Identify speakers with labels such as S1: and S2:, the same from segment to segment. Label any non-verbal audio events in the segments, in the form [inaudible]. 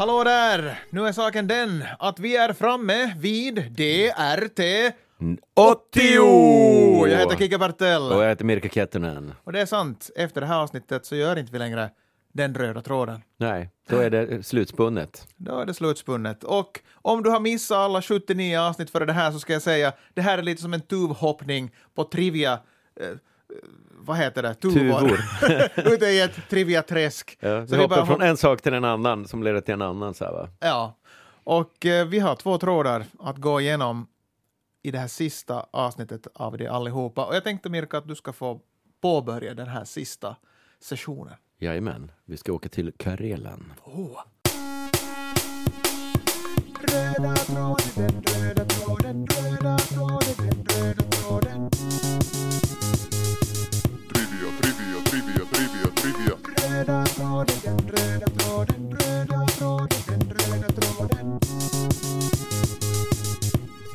S1: Hallå där! Nu är saken den att vi är framme vid DRT
S2: 80!
S1: Jag heter Kikki Bartell.
S2: Och jag heter Mirka Kettunen.
S1: Och det är sant, efter det här avsnittet så gör inte vi längre den röda tråden.
S2: Nej, då är det slutspunnet.
S1: Då är det slutspunnet. Och om du har missat alla 79 avsnitt före det här så ska jag säga, det här är lite som en tuvhoppning på trivia... Eh, vad heter det?
S2: Tuvor. [laughs]
S1: Ute i ett trivia-träsk.
S2: Ja,
S1: Så
S2: vi hoppar
S1: bara
S2: från en sak till en annan som leder till en annan. Så här, va?
S1: Ja. Och eh, vi har två trådar att gå igenom i det här sista avsnittet av det allihopa. Och jag tänkte Mirka att du ska få påbörja den här sista sessionen.
S2: Jajamän, vi ska åka till Karelen.
S1: Oh. Röda tråden, den röda tråden, röda tråden, den röda tråden. Röda tråden, röda tråden, den röda tråden.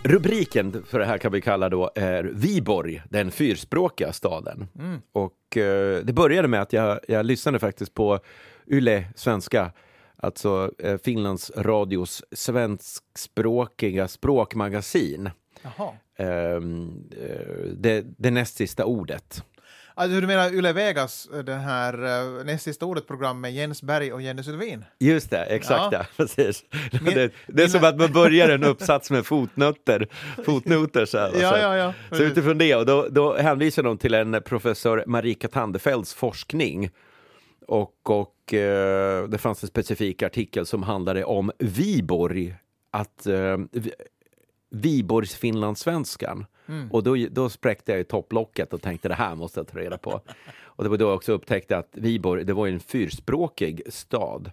S2: Rubriken för det här kan vi kalla då är Viborg, den fyrspråkiga staden. Och eh, det började med att jag, jag lyssnade faktiskt på Yle Svenska, alltså eh, Finlands radios svenskspråkiga språkmagasin.
S1: Jaha.
S2: Ehm, eh, det, det näst sista ordet.
S1: Alltså du menar Yle Vegas, den här uh, näst sista ordet-program med Jens Berg och Jenny Sylvin?
S2: Just det, exakt
S1: Ja.
S2: ja. [laughs] Precis.
S1: Min-
S2: det, det är som att man börjar en uppsats med fotnoter, fotnoter så här.
S1: Ja,
S2: så.
S1: ja, ja.
S2: Så utifrån det, och då, då hänvisar de till en professor Marika Tandefelds forskning. Och, och eh, det fanns en specifik artikel som handlade om Viborg, att eh, Viborgs finlandssvenskan. Och då, då spräckte jag i topplocket och tänkte det här måste jag ta reda på. Och det var då jag också upptäckte att Viborg, det var ju en fyrspråkig stad.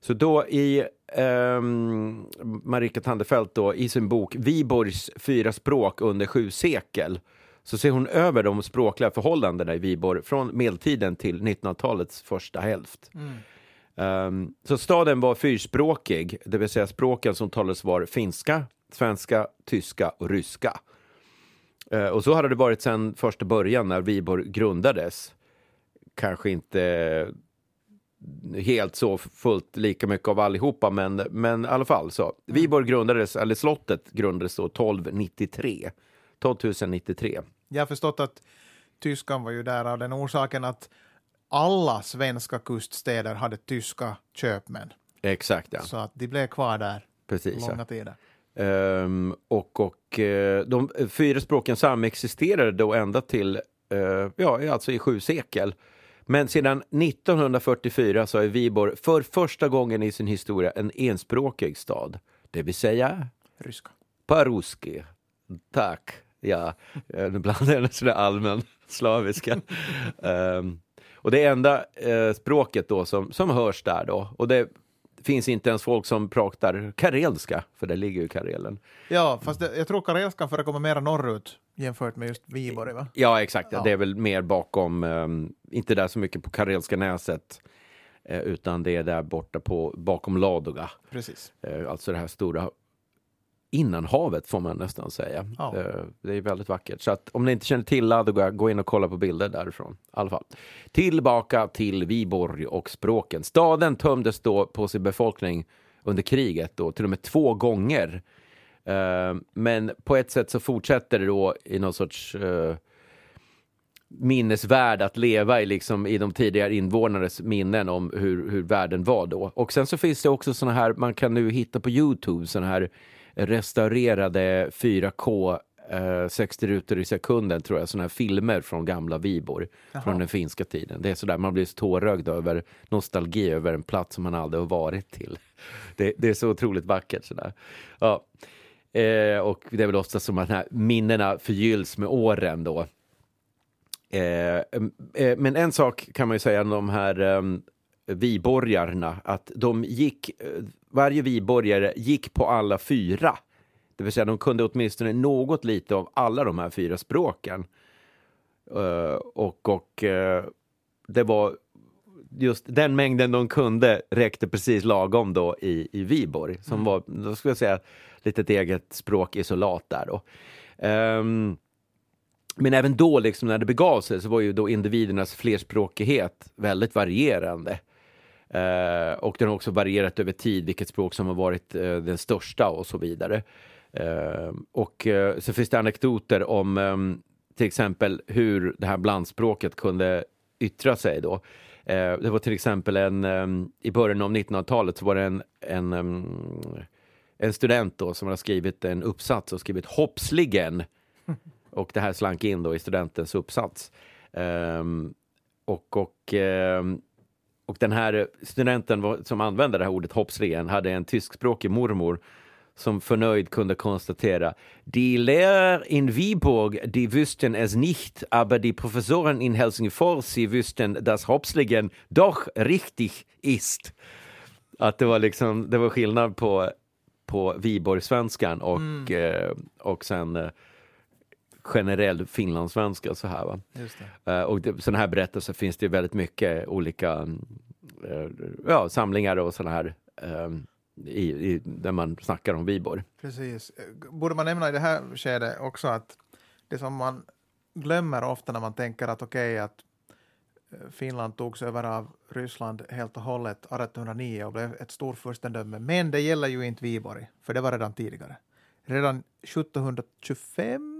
S2: Så då i ehm, Marika Tandefelt då, i sin bok Viborgs fyra språk under sju sekel så ser hon över de språkliga förhållandena i Viborg från medeltiden till 1900-talets första hälft. Ehm, så staden var fyrspråkig, det vill säga språken som talades var finska, svenska, tyska och ryska. Eh, och så hade det varit sedan första början när Viborg grundades. Kanske inte helt så fullt lika mycket av allihopa, men, men i alla fall så. Viborg grundades, eller slottet grundades då 1293. 1293.
S1: Jag har förstått att tyskan var ju där av den orsaken att alla svenska kuststäder hade tyska köpmän.
S2: Exakt, ja.
S1: Så att de blev kvar där
S2: Precis. Ja.
S1: långa tider.
S2: Ehm, och och eh, de fyra språken samexisterade då ända till, eh, ja, alltså i sju sekel. Men sedan 1944 så är Viborg för första gången i sin historia en enspråkig stad. Det vill säga
S1: Ryska.
S2: paruski. Tack. Ja, eh, nu blandar jag sådär allmän slaviska. [laughs] Ehm, och det enda eh, språket då som, som hörs där då, och det finns inte ens folk som pratar karelska, för det ligger ju i Karelen.
S1: Ja, fast det, jag tror karelskan förekommer mera norrut jämfört med just Viborg, va?
S2: Ja, exakt.
S1: Ja.
S2: Det är väl mer bakom, ehm, inte där så mycket på Karelska näset, eh, utan det är där borta på, bakom Ladoga.
S1: Precis.
S2: Eh, alltså det här stora innanhavet får man nästan säga.
S1: Ja.
S2: Eh, det är väldigt vackert. Så att om ni inte känner till Ladoga, gå in och kolla på bilder därifrån. I alla fall. Tillbaka till Viborg och språken. Staden tömdes då på sin befolkning under kriget, då, till och med två gånger. Eh, men på ett sätt så fortsätter det då i någon sorts eh, minnesvärd att leva i, liksom, i de tidigare invånares minnen om hur, hur världen var då. Och sen så finns det också såna här, man kan nu hitta på Youtube, såna här restaurerade 4K eh, 60 rutor i sekunden, tror jag, såna här filmer från gamla Viborg, från den finska tiden. Det är sådär, man blir så tårögd över nostalgi över en plats som man aldrig har varit till. Det, det är så otroligt vackert sådär. Ja. Eh, och det är väl ofta som att här minnena förgylls med åren då. Eh, eh, men en sak kan man ju säga om de här eh, viborgarna, att de gick, eh, varje viborgare gick på alla fyra. Det vill säga de kunde åtminstone något lite av alla de här fyra språken. Eh, och och eh, det var just den mängden de kunde räckte precis lagom då i, i Viborg, som var, då skulle jag säga, lite ett eget språkisolat där då. Ehm, men även då, liksom, när det begav sig, så var ju då individernas flerspråkighet väldigt varierande. Eh, och den har också varierat över tid, vilket språk som har varit eh, den största och så vidare. Eh, och eh, så finns det anekdoter om ehm, till exempel hur det här blandspråket kunde yttra sig då. Eh, det var till exempel en, ehm, i början av 1900-talet så var det en, en, ehm, en student då som hade skrivit en uppsats och skrivit hoppsligen. [laughs] Och det här slank in då i studentens uppsats. Och, och, och den här studenten som använde det här ordet hoppsligen hade en tyskspråkig mormor som förnöjd kunde konstatera Die Lehrer in Viborg, die wüssten es nicht, aber die Professoren in Helsingfors, sie wüssten, dass Hoppsligen doch richtig ist. Att det var liksom, det var skillnad på, på Viborgsvenskan och, eh, och sen eh, generell finlandssvenska så här va.
S1: Det.
S2: Eh, och det, sådana här berättelser finns det väldigt mycket olika eh, ja, samlingar och sådana här eh, i, i, där man snackar om Viborg.
S1: Precis. Borde man nämna i det här skedet också att det som man glömmer ofta när man tänker att okej att eh, Finland togs över av Ryssland helt och hållet 1809 och blev ett storfurstendöme. Men det gäller ju inte Viborg, för det var redan tidigare. Redan 1725,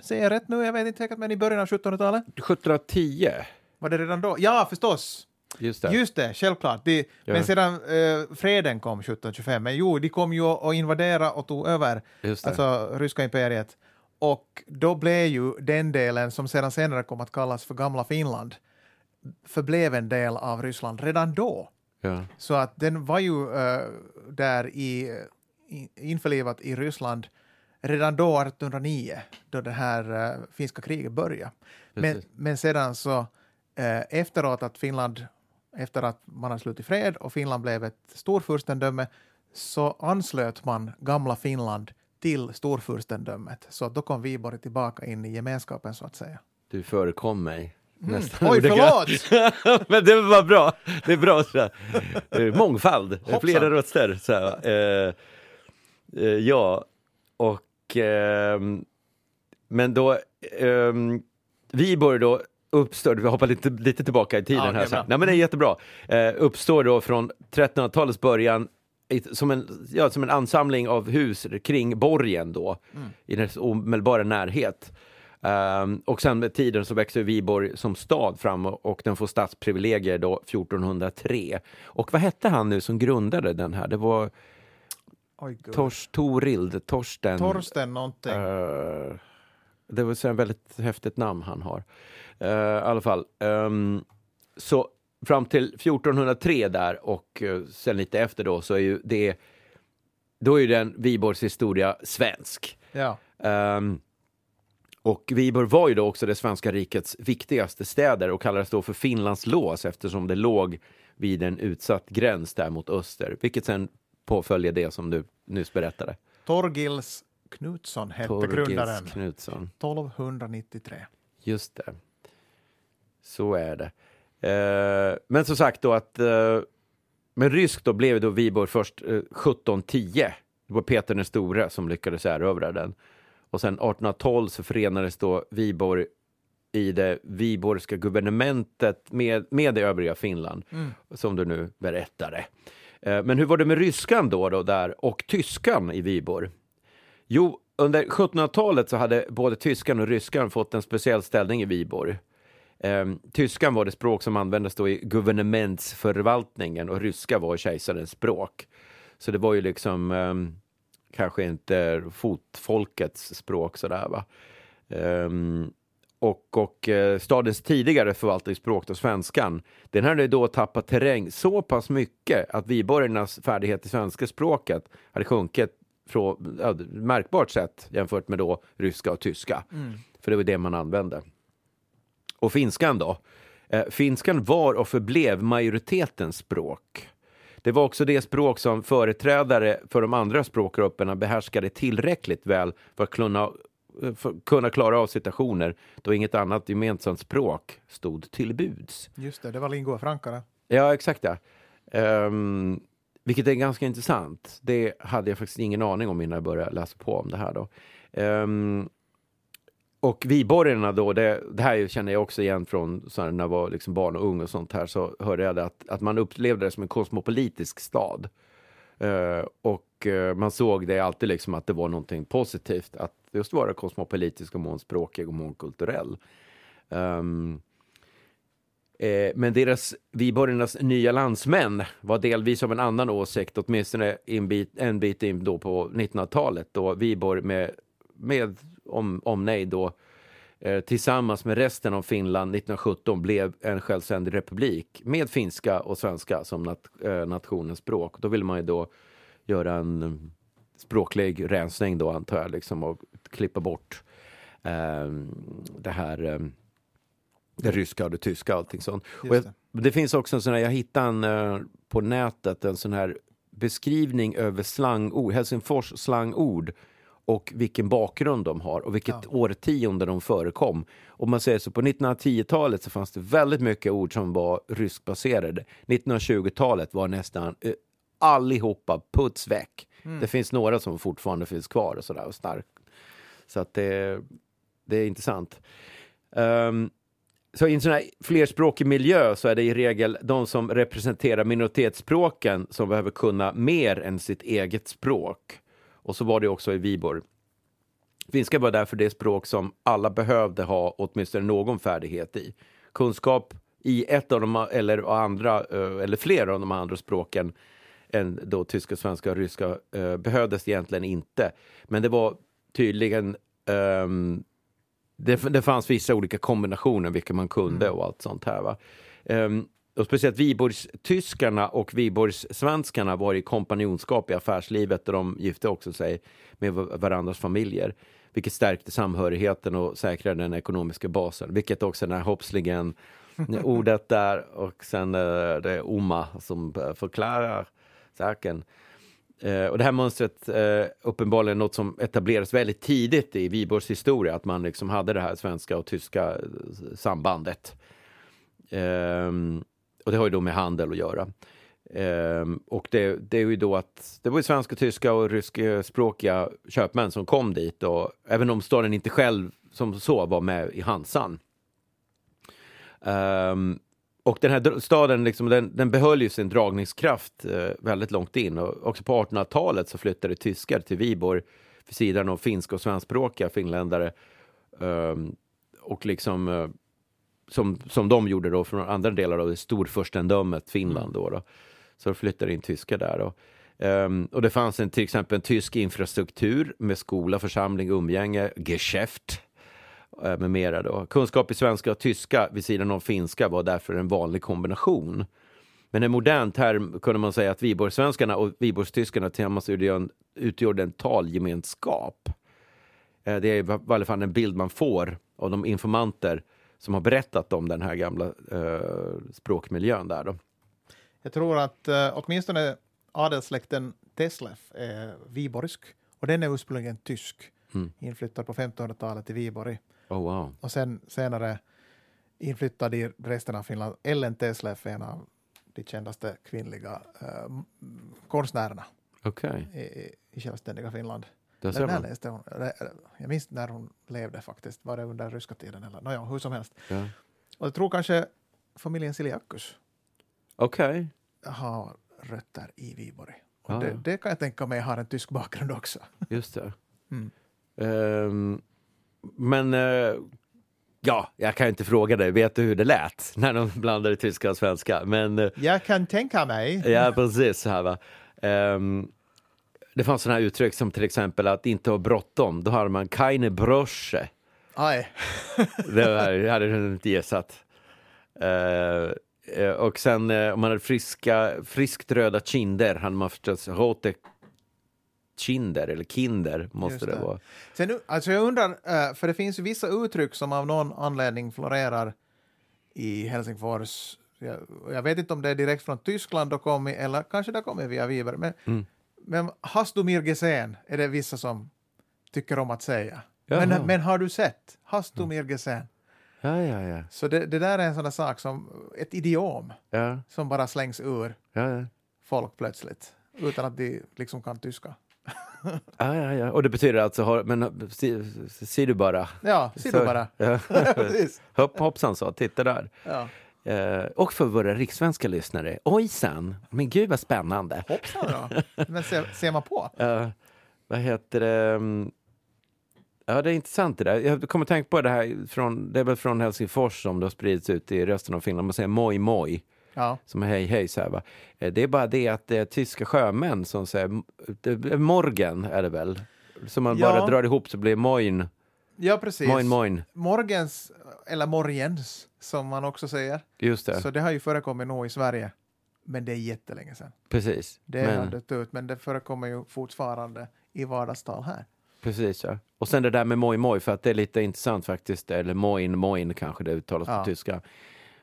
S1: säger jag rätt nu? Jag vet inte säkert, men i början av 1700-talet?
S2: 1710,
S1: Var det redan då? Ja, förstås!
S2: just det.
S1: Just det, självklart. De,
S2: Ja.
S1: Men sedan eh, freden kom 1725, men jo, de kom ju och invaderade och tog över alltså ryska imperiet. Och då blev ju den delen som sedan senare kom att kallas för gamla Finland förblev en del av Ryssland redan då.
S2: ja.
S1: Så att den var ju eh, där i, i, införlivat i Ryssland redan då, 1809, då det här uh, finska kriget började. Men, men sedan så eh, efteråt att Finland, efter att man har slutit fred och Finland blev ett storfurstendöme, så anslöt man gamla Finland till storfurstendömet. Så att då kom Viborg tillbaka in i gemenskapen så att säga.
S2: Du förekom mig. Nästan
S1: Oj, [laughs] förlåt! [laughs]
S2: Men det var bra. Det är bra. Så här. Mångfald,
S1: Hoppsan.
S2: flera röster. Så här. Eh, eh, ja, och ehm, men då ehm, Viborg då uppstår, vi hoppar lite, lite tillbaka i tiden
S1: Ja,
S2: här. Så. Nej, men det är jättebra. Eh, uppstår då från 1300-talets början som en, ja, som en ansamling av hus kring borgen då,
S1: Mm.
S2: i dess omedelbara närhet. Ehm, och sen med tiden så växer Viborg som stad fram och, och den får stadsprivilegier då 1403. Och vad hette han nu som grundade den här? Det var
S1: Oj.
S2: Tors, Torild, Torsten.
S1: Torsten någonting.
S2: Eh, det var så en väldigt häftigt namn han har. Eh, I alla fall. ehm, så fram till 1403 där och eh, sen lite efter då så är ju det då är ju den Viborgs historia svensk.
S1: Ja.
S2: Ehm, och Viborg var ju då också det svenska rikets viktigaste städer och kallades då för Finlands lås eftersom det låg vid en utsatt gräns där mot öster, vilket sen påföljer det som du nyss berättade.
S1: Torgils Knutsson hette grundaren.
S2: Knutsson.
S1: 1293.
S2: Just det. Så är det. Eh, men som sagt då att eh, men rysk då blev då Viborg först eh, 1710. Det var Peter den store som lyckades erövra den. Och sen 1812 så förenades då Viborg i det Viborgska guvernementet med, med det övriga Finland, som du nu berättade. Eh, men hur var det med ryskan då, då där och tyskan i Viborg? Jo, under 1700-talet så hade både tyskan och ryskan fått en speciell ställning i Viborg. Ehm, tyskan var det språk som användes då i guvernementsförvaltningen och ryska var kejsarens språk. Så det var ju liksom ehm, kanske inte fotfolkets språk sådär va. Ehm, och, och eh, stadens tidigare förvaltningsspråk, då svenskan, den hade då tappat terräng så pass mycket att viborgarnas färdighet i svenska språket hade sjunkit från, ja, märkbart sätt jämfört med då ryska och tyska. För det var det man använde. Och finskan då? Eh, finskan var och förblev majoritetens språk. Det var också det språk som företrädare för de andra språkgrupperna behärskade tillräckligt väl för att kunna, kunna klara av situationer då inget annat gemensamt språk stod till buds.
S1: Just det, det var lingua francare.
S2: Ja, exakt ja. Ehm, vilket är ganska intressant. Det hade jag faktiskt ingen aning om innan jag började läsa på om det här. Då. Ehm, och viborgarna då, det, det här känner jag också igen från här, när jag var liksom barn och ung och sånt här, så hörde jag att, att man upplevde det som en kosmopolitisk stad. Eh, och eh, man såg det alltid liksom att det var någonting positivt att just vara kosmopolitisk och mångspråkig och mångkulturell. Um, eh, men deras, Viborgarnas nya landsmän var delvis av en annan åsikt, åtminstone en bit, en bit in då på 1900-talet då Viborg med, med om, om nej då eh, tillsammans med resten av Finland 1917 blev en självständig republik med finska och svenska som nat, eh, nationens språk. Då ville man ju då göra en eh, språklig rensning då antar jag, liksom, och klippa bort eh, det här eh, det ryska och det tyska och allting sånt. Och jag,
S1: det.
S2: det finns också en sån här, jag hittade en eh, på nätet, en sån här beskrivning över slangord, Helsingfors slangord och vilken bakgrund de har och vilket
S1: Ja.
S2: årtionde de förekom. Om man säger så, på 1910-talet så fanns det väldigt mycket ord som var ryskbaserade. 1920-talet var nästan eh, allihopa puts väck. Det finns några som fortfarande finns kvar och sådär och stark. Så att det, det är intressant. Um, så i en sån här flerspråkig miljö så är det i regel de som representerar minoritetsspråken som behöver kunna mer än sitt eget språk. Och så var det också i Viborg. Finska var därför det språk som alla behövde ha åtminstone någon färdighet i. Kunskap i ett av de eller andra, eh, eller flera av de andra språken än då tyska, svenska och ryska eh, behövdes egentligen inte. Men det var tydligen ehm, det, det fanns vissa olika kombinationer vilka man kunde och allt sånt här. Va? Ehm, och speciellt Viborgs-tyskarna och Viborgs-svenskarna var i kompanjonskap i affärslivet och de gifte också sig med va- varandras familjer. Vilket stärkte samhörigheten och säkrade den ekonomiska basen. Vilket också den här hoppslingen ordet där och sen eh, det är Oma som eh, förklarar saken. Eh, och det här mönstret eh, uppenbarligen något som etablerades väldigt tidigt i Viborgs historia, att man liksom hade det här svenska och tyska eh, sambandet. Eh, och det har ju då med handel att göra. Eh, och det, det är ju då att det var ju svenska, tyska och ryskspråkiga köpmän som kom dit och även om staden inte själv som så var med i Hansan. Ehm, och den här staden liksom, den, den behöll ju sin dragningskraft eh, väldigt långt in. Och också på 1800-talet så flyttade tyskar till Viborg vid sidan av finska och svenskspråkiga finländare. Ehm, och liksom eh, som, som de gjorde då från andra delar av det storfurstendömet Finland. Då, då. Så flyttade in tyskar där. Då. Ehm, och det fanns en, till exempel en tysk infrastruktur med skola, församling, umgänge, geschäft med mera. Då. Kunskap i svenska och tyska vid sidan av finska var därför en vanlig kombination. Men en modern term kunde man säga att Viborgssvenskarna och Viborgstyskarna tillsammans utgjorde en, talgemenskap. Eh, Det är i varje fall en bild man får av de informanter som har berättat om den här gamla eh, språkmiljön där. Då.
S1: Jag tror att uh, åtminstone adelssläkten Teslef är viborgsk och den är ursprungligen tysk.
S2: Mm.
S1: Inflyttad på 1500-talet till Viborg
S2: Oh, wow.
S1: och sen senare inflyttad i resten av Finland. Ellen Teslef är en av de kändaste kvinnliga uh, konstnärerna
S2: Okej,
S1: i, i, i självständiga Finland.
S2: där ser man.
S1: läste hon? Jag minns när hon levde faktiskt. Var det under ryska tiden? Eller? Nåja, hur som helst.
S2: Ja.
S1: Och jag tror kanske familjen Siliakus
S2: Okej,
S1: har rötter i Viborg. Och
S2: Ah,
S1: det, det kan jag tänka mig har en tysk bakgrund också.
S2: just det.
S1: Mm.
S2: Ehm, men eh, ja, jag kan inte fråga dig, vet du hur det lät [laughs] när de blandade tyska och svenska? Men eh,
S1: Jag kan tänka mig.
S2: Ja, precis. Så här, va. Ehm, det fanns sådana här uttryck som till exempel att inte ha bråttom. Då har man keine Brosche.
S1: Aj. [laughs]
S2: Det här hade du inte gissat. Eh, och sen om man hade friska, friskt röda kinder hade man förstås rote kinder eller kinder måste det.
S1: det.
S2: vara.
S1: Sen, alltså jag undrar, eh, för det finns vissa uttryck som av någon anledning florerar i Helsingfors. Jag, jag vet inte om det är direkt från Tyskland och kommit, eller kanske det kommer via Viber. Men,
S2: Mm.
S1: men hast du mir gesehen är det vissa som tycker om att säga.
S2: Jaha.
S1: Men, men har du sett? Hast du mir gesehen?
S2: Ja, ja, ja.
S1: Så det, det där är en sån där sak som, ett idiom
S2: ja,
S1: som bara slängs ur
S2: ja, ja.
S1: folk plötsligt utan att de liksom kan tyska. [laughs]
S2: Ja, ja, ja. Och det betyder alltså, har, men se- ser du bara.
S1: Ja, ser du bara. [laughs]
S2: Ja. [laughs] Hopp, hoppsan så, titta där.
S1: Ja.
S2: Eh, och för våra rikssvenska lyssnare, ojsan, men gud vad spännande.
S1: Hoppsan då. Men ser, ser man på?
S2: Eh, vad heter det? Ja, det är intressant det där. Jag kommer att tänka på det här, från, det är väl från Helsingfors som det har spridits ut i resten av Finland. Man säger moj moj,
S1: Ja.
S2: som är hej hej. Så här, va? Eh, Det är bara det att det är tyska sjömän som säger, det är morgen är det väl? Som man
S1: Ja.
S2: bara drar ihop så blir moin,
S1: ja, precis.
S2: moin moin.
S1: Morgens, eller morgens, som man också säger.
S2: Just det,
S1: Så det har ju förekommit nog i Sverige. Men det är jättelänge sedan.
S2: precis.
S1: Det har
S2: Men,
S1: dött ut, men det förekommer ju fortfarande i vardagstal här.
S2: precis ja. Och sen det där med moj moj, för att det är lite intressant faktiskt. Eller moin moin kanske det uttalas
S1: Ja.
S2: på tyska.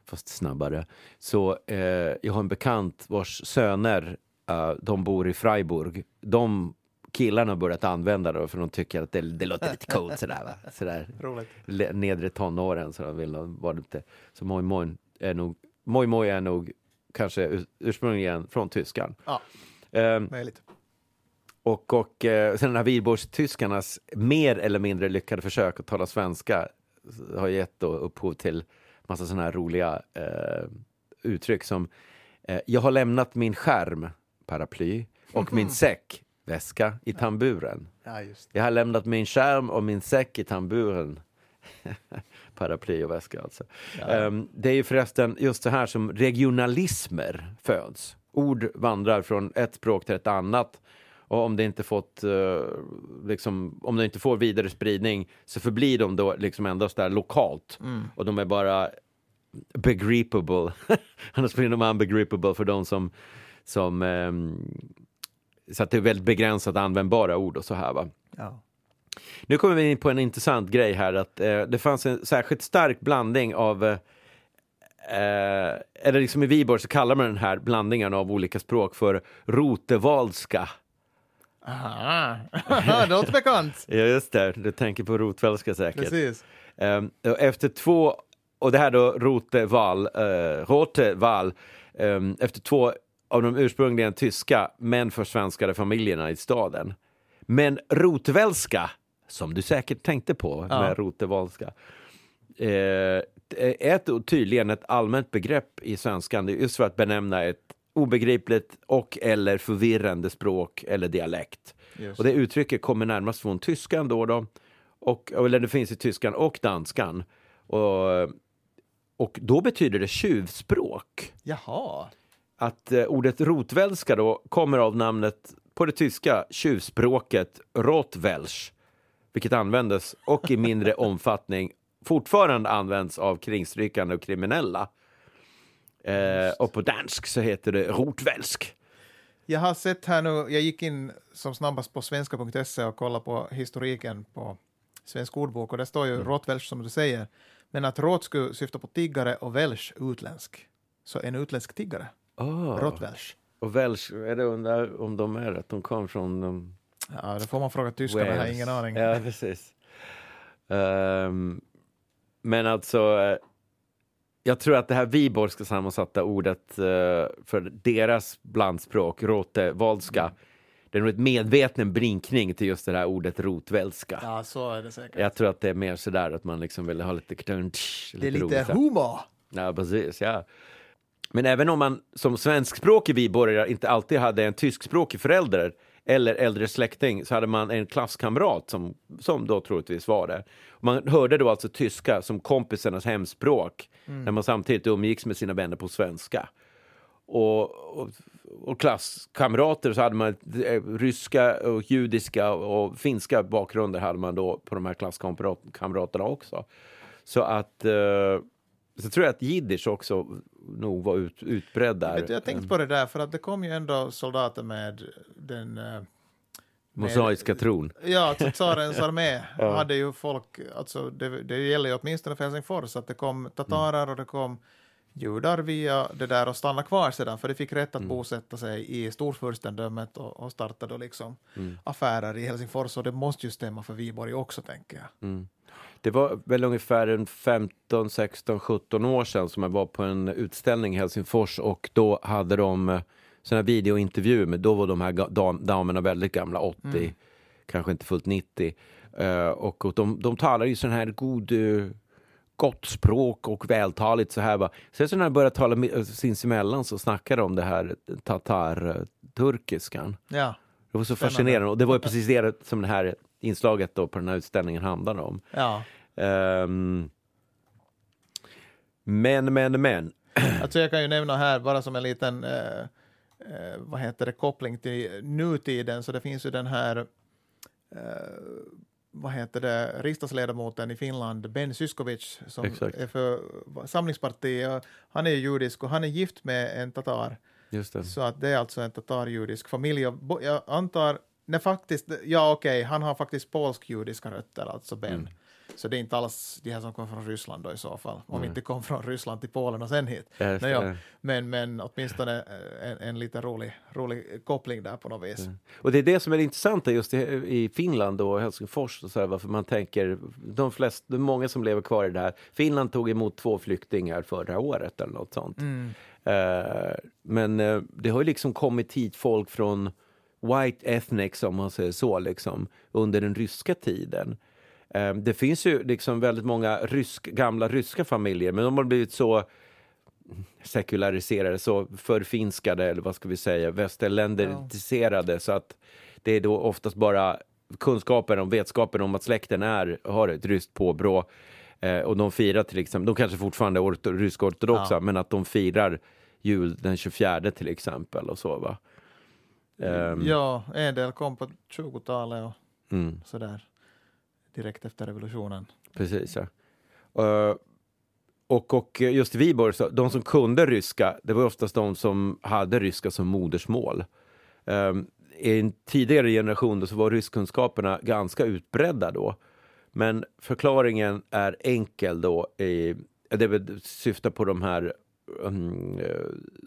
S2: Fast snabbare. Så eh, jag har en bekant vars söner, eh, de bor i Freiburg. De killarna har börjat använda det för de tycker att det, det låter lite coolt sådär. Va? [laughs] sådär.
S1: Roligt.
S2: Le- Nedre tonåren så de vill de vara lite. Så moj moj är nog, moj moj är nog kanske ur- ursprungligen från tyskan.
S1: Ja,
S2: Ehm,
S1: möjligt.
S2: och, och eh, sen den här Wihlborgs-tyskarnas mer eller mindre lyckade försök att tala svenska har gett då upphov till massa sådana här roliga eh, uttryck som eh, jag har lämnat min skärm, paraply, och min [laughs] säck, väska, i tamburen.
S1: Ja,
S2: Jag har lämnat min skärm och min säck i tamburen. [laughs] Paraply och väska alltså. Ehm, det är ju förresten just så här som regionalismer föds. Ord vandrar från ett språk till ett annat. Och om det inte fått, eh, liksom, om det inte får vidare spridning så förblir de då liksom endast där lokalt. Och de är bara begripable. [laughs] Annars blir de unbegripable för de som, som ehm, så att det är väldigt begränsat användbara ord och så här va.
S1: Ja.
S2: Nu kommer vi in på en intressant grej här att eh, det fanns en särskilt stark blandning av eh, eh, eller liksom i Viborg så kallar man den här blandningen av olika språk för rotevalska.
S1: Aha, [laughs] det låter bekant.
S2: Ja just det, du tänker på rotvälska säkert.
S1: Precis.
S2: Och efter två, och det här då Roteval, uh, Roteval, ehm, efter två av de ursprungligen tyska men försvenskade familjerna i staden. Men rotvälska, som du säkert tänkte på
S1: Ja.
S2: med rotevalska, eh, är ett, tydligen ett allmänt begrepp i svenskan, just för att benämna ett obegripligt och eller förvirrande språk eller dialekt.
S1: Just.
S2: Och det uttrycket kommer närmast från tyskan då, då och, eller det finns i tyskan och danskan. Och, och då betyder det tjuvspråk.
S1: Jaha.
S2: Att eh, ordet rotvälska då kommer av namnet på det tyska tjuvspråket rotwelsch, vilket användes och i mindre [laughs] omfattning fortfarande används av kringstrykande och kriminella. Eh, och på dansk så heter det rotvälsk.
S1: Jag har sett här nu, jag gick in som snabbast på svenska.se och kollade på historiken på Svensk ordbok och det står ju rotvälsch som du säger. Men att rot skulle syfta på tiggare och välsch utländsk. Så en utländsk tiggare,
S2: Oh.
S1: rotvälsch.
S2: Och välsch, är det undrar om de är att de kom från um,
S1: Ja, det får man fråga tyskar, men jag har ingen aning.
S2: Ja, precis. Ehm, men alltså, eh, jag tror att det här Viborgska sammansatta ordet eh, för deras blandspråk, rotevalska,
S1: Mm.
S2: det är nog ett medveten brinkning till just det här ordet rotvälska.
S1: Ja, så är det säkert.
S2: Jag tror att det är mer sådär att man liksom vill ha lite knunch,
S1: det är lite
S2: roligt.
S1: humor.
S2: Ja, precis. Ja. Men även om man som svenskspråkig viborgare inte alltid hade en tyskspråkig förälder eller äldre släkting så hade man en klasskamrat som, som då troligtvis var det. Man hörde då alltså tyska som kompisarnas hemspråk när man samtidigt umgicks med sina vänner på svenska. Och, och, och klasskamrater så hade man eh, ryska och judiska och finska bakgrunder hade man då på de här klasskamraterna också. Så att eh, så tror jag att jiddisch också nog var ut, utbredd där.
S1: Jag tänkte på det där, för att det kom ju ändå soldater med den... eh,
S2: Mosaiska tron.
S1: Ja, tsarens [laughs] armé hade ju folk, alltså det, det gäller ju åtminstone för Helsingfors, att det kom tatarer och det kom judar via det där och stanna kvar sedan, för de fick rätt att bosätta sig i storfurstendömet och, och starta då liksom affärer i Helsingfors, och det måste ju stämma för Viborg också, tänker jag.
S2: Mm. Det var väl ungefär en 15, 16, 17 år sedan som jag var på en utställning i Helsingfors och då hade de eh, sådana videointervjuer med, då var de här dam, damerna väldigt gamla, 80, kanske inte fullt 90. Eh, och, och de, de talar ju sån här god, eh, gott språk och vältaligt så här. Va. Sen så när de började tala med- sinsemellan så snackade de om det här tatar-turkiskan.
S1: Ja,
S2: Det var så fascinerande och det var ju precis det som det här inslaget då på den här utställningen handlade om.
S1: ja.
S2: Ehm, men, men, men. [clears throat]
S1: Alltså jag kan ju nämna här bara som en liten eh, eh, vad heter det, koppling till nutiden, så det finns ju den här eh, vad heter det, riksdagsledamoten i Finland, Ben Zyskowicz, som
S2: Exakt.
S1: är för Samlingspartiet. Han är ju judisk och han är gift med en tatar. Så att det är alltså en tatarjudisk familj. Jag antar, nej faktiskt, ja okej, han har faktiskt polsk-judiska rötter, alltså Ben.
S2: Mm.
S1: Så det är inte alls de här som kommer från Ryssland då i så fall. Om
S2: Nej.
S1: inte kom från Ryssland till Polen och sen hit.
S2: Just
S1: Nej, ja. Men, men åtminstone eh, en, en lite rolig, rolig koppling där på något vis.
S2: Mm. Och det är det som är det intressanta just i, i Finland och Helsingfors och så här, varför man tänker, de flesta, många som lever kvar i det här. Finland tog emot två flyktingar förra året eller något sånt.
S1: Mm.
S2: Eh, men eh, det har ju liksom kommit hit folk från white ethnic, om man säger så, liksom, under den ryska tiden. Eh, det finns ju liksom väldigt många rysk, gamla ryska familjer, men de har blivit så sekulariserade, så förfinskade, eller vad ska vi säga, västerländiserade, så att det är då oftast bara kunskapen om, vetskapen om att släkten är, har ett ryskt påbrå. Eh, och de firar till exempel, de kanske fortfarande är orto, rysk-ortodoxa,
S1: Ja.
S2: men att de firar jul den 24 till exempel och så va. Ehm,
S1: Ja, en del kom på 20-talet och
S2: mm,
S1: sådär. Direkt efter revolutionen.
S2: precis ja. Eh, och, och just i Viborg, så, de som kunde ryska, det var oftast de som hade ryska som modersmål. Um, I en tidigare generation då så var ryskkunskaperna ganska utbredda då. Men förklaringen är enkel då. I, det syftar på de här um,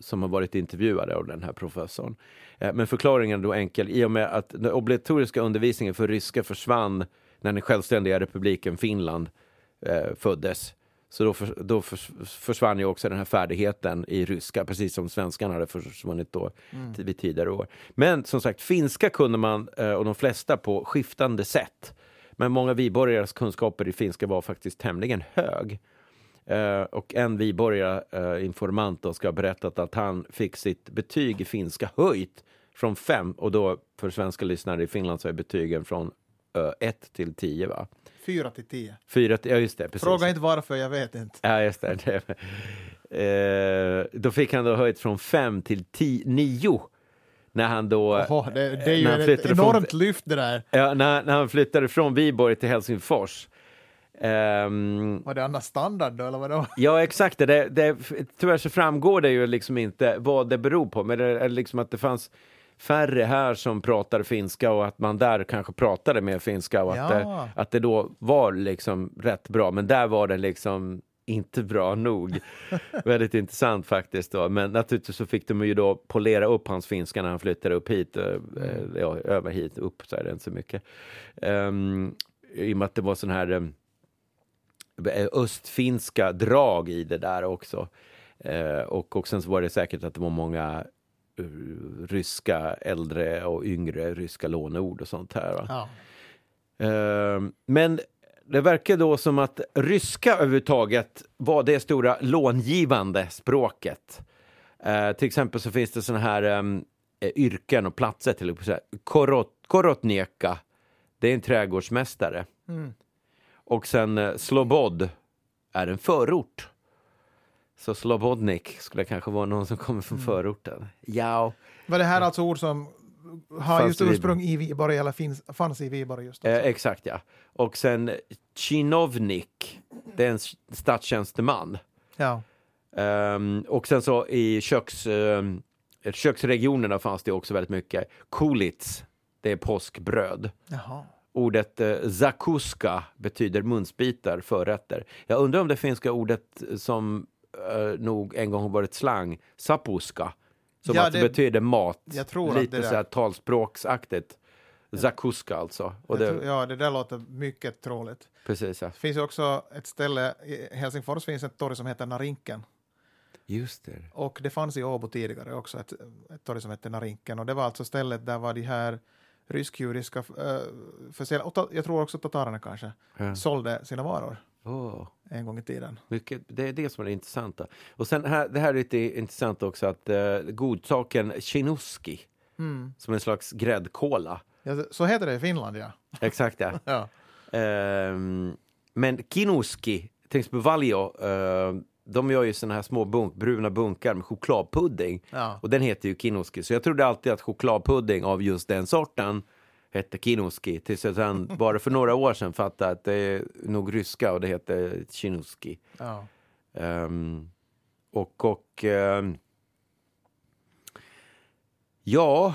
S2: som har varit intervjuade av den här professorn. Eh, Men förklaringen är då enkel i och med att den obligatoriska undervisningen för ryska försvann när den självständiga republiken Finland eh, föddes. Så då, för, då förs, försvann ju också den här färdigheten i ryska, precis som svenskan hade försvunnit då t- vid tidigare år. Men som sagt, finska kunde man, eh, och de flesta på skiftande sätt. Men många viborgares kunskaper i finska var faktiskt tämligen hög. Eh, och en viborgare, eh, ska ha berättat att han fick sitt betyg i finska höjt från fem, och då för svenska lyssnare i Finland så är betygen från eh, ett till tio va?
S1: Fyra till tio.
S2: Fyra till, ja just det, precis.
S1: Fråga inte varför, jag vet inte.
S2: Ja, just det. det. Eh, då fick han då höjt från fem till tio, nio. När han då...
S1: Oho, det, det är ju ett
S2: flyttade från-
S1: enormt lyft det där.
S2: Ja, när, när han flyttade från Viborg till Helsingfors. Ehm,
S1: Var det annars standard då, eller vadå?
S2: ja, exakt. Det, det, tyvärr så framgår det ju liksom inte vad det beror på. Men det är liksom att det fanns färre här som pratar finska och att man där kanske pratade mer finska och att,
S1: Ja.
S2: det, att det då var liksom rätt bra. Men där var det liksom inte bra nog. [laughs] Väldigt intressant faktiskt. Då. Men naturligtvis så fick de ju då polera upp hans finska när han flyttade upp hit. eh, eh, Ja, över hit, upp så är det inte så mycket. Um, I och med att det var sån här um, östfinska drag i det där också. Eh, och, och sen så var det säkert att det var många eh, ryska äldre och yngre ryska låneord och sånt här.
S1: Ja.
S2: Eh, men det verkar då som att ryska överhuvudtaget var det stora långivande språket. Eh, till exempel så finns det såna här em, eh, yrken och platser, till exempel Korot, Korotneka, det är en trädgårdsmästare.
S1: Mm.
S2: Och sen eh, Slobod är en förort. Så Slobodnik skulle kanske vara någon som kommer från förorten. Ja,
S1: Var det här alltså ord som har
S2: Fanns
S1: just
S2: det i
S1: ursprung i Viborg eller finns, fanns i Viborg just
S2: eh, exakt ja. Och sen Chinovnik, det är en s- statstjänsteman.
S1: Ja.
S2: Ehm, och sen så i köks, um, köksregionerna fanns det också väldigt mycket. Kulits, det är påskbröd.
S1: Jaha.
S2: Ordet eh, zakuska betyder munsbitar, förrätter. Jag undrar om det finska ordet som eh, nog en gång har varit slang, sapuska, som
S1: Ja,
S2: alltså
S1: det-
S2: betyder mat,
S1: jag tror att
S2: lite så här talspråksaktigt. Zakuska alltså. Det,
S1: tror, ja, det där låter mycket troligt.
S2: Precis ja.
S1: Det finns ju också ett ställe, i Helsingfors finns ett torg som heter Narinken.
S2: Just det.
S1: Och det fanns i Åbo tidigare också ett, ett torg som hette Narinken och det var alltså stället där var de här rysk-judiska äh, försäljare, och jag tror också tatarerna kanske,
S2: Ja.
S1: sålde sina varor
S2: Åh,
S1: en gång i tiden.
S2: mycket, det är det som är det intressanta. Och sen här, det här är lite intressant också att eh, godsaken Chinuski,
S1: Mm.
S2: som en slags gräddkola.
S1: Ja, så heter det i Finland, ja. [laughs]
S2: Exakt ja.
S1: ja.
S2: Ehm, men Kinuski, till exempel Valio, eh, de gör ju såna här små bunk, bruna bunkar med chokladpudding.
S1: Ja.
S2: Och den heter ju Kinuski. Så jag trodde alltid att chokladpudding av just den sorten hette Kinuski. Tills jag sen [laughs] bara för några år sedan fattade att det är nog ryska och det heter Chinuski.
S1: ja.
S2: Ehm, och och ehm, ja,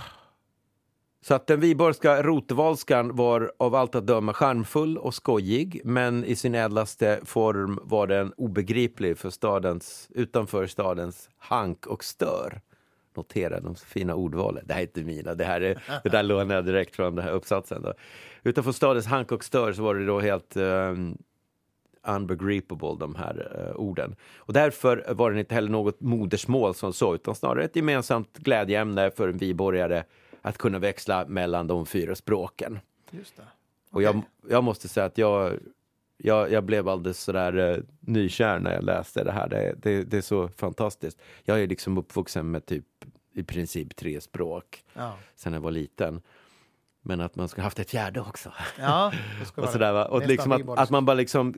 S2: så att den viborgska rotvalskan var av allt att döma charmfull och skojig, men i sin ädlaste form var den obegriplig för stadens, utanför stadens hank och stör. Notera de fina ordvalen. Det här är inte mina, det, här är, det där lånar jag direkt från den här uppsatsen. Då. Utanför stadens hank och stör så var det då helt ehm, um, unbegripable, de här uh, orden. Och därför var den inte heller något modersmål som så, utan snarare ett gemensamt glädjeämne för en viborgare att kunna växla mellan de fyra språken.
S1: Just det.
S2: Och jag, jag måste säga att jag, jag, jag blev alldeles sådär eh, nykär när jag läste det här. Det, det, det är så fantastiskt. Jag är liksom uppvuxen med typ i princip tre språk
S1: Ja.
S2: sedan jag var liten. Men att man ska haft ett fjärde också.
S1: Ja, [laughs]
S2: Och, sådär, va? och liksom att, att man bara liksom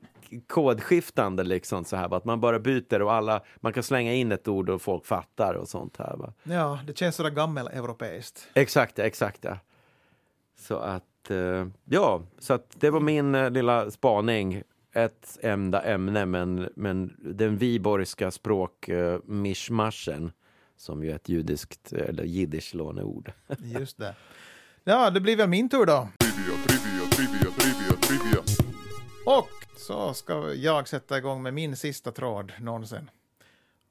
S2: kodskiftande liksom så här, va? att man bara byter och alla, man kan slänga in ett ord och folk fattar och sånt här. Va?
S1: Ja, det känns sådär gammeleuropeiskt.
S2: Exakt, exakt. Så att, eh, ja, så att det var min eh, lilla spaning. Ett enda ämne, men, men den viborgska språk eh, som ju är ett judiskt eller jiddisch låneord.
S1: Just det. Ja, det blir väl min tur då.
S3: Trivia, trivia, trivia, trivia, trivia.
S1: Och så ska jag sätta igång med min sista tråd någonsin.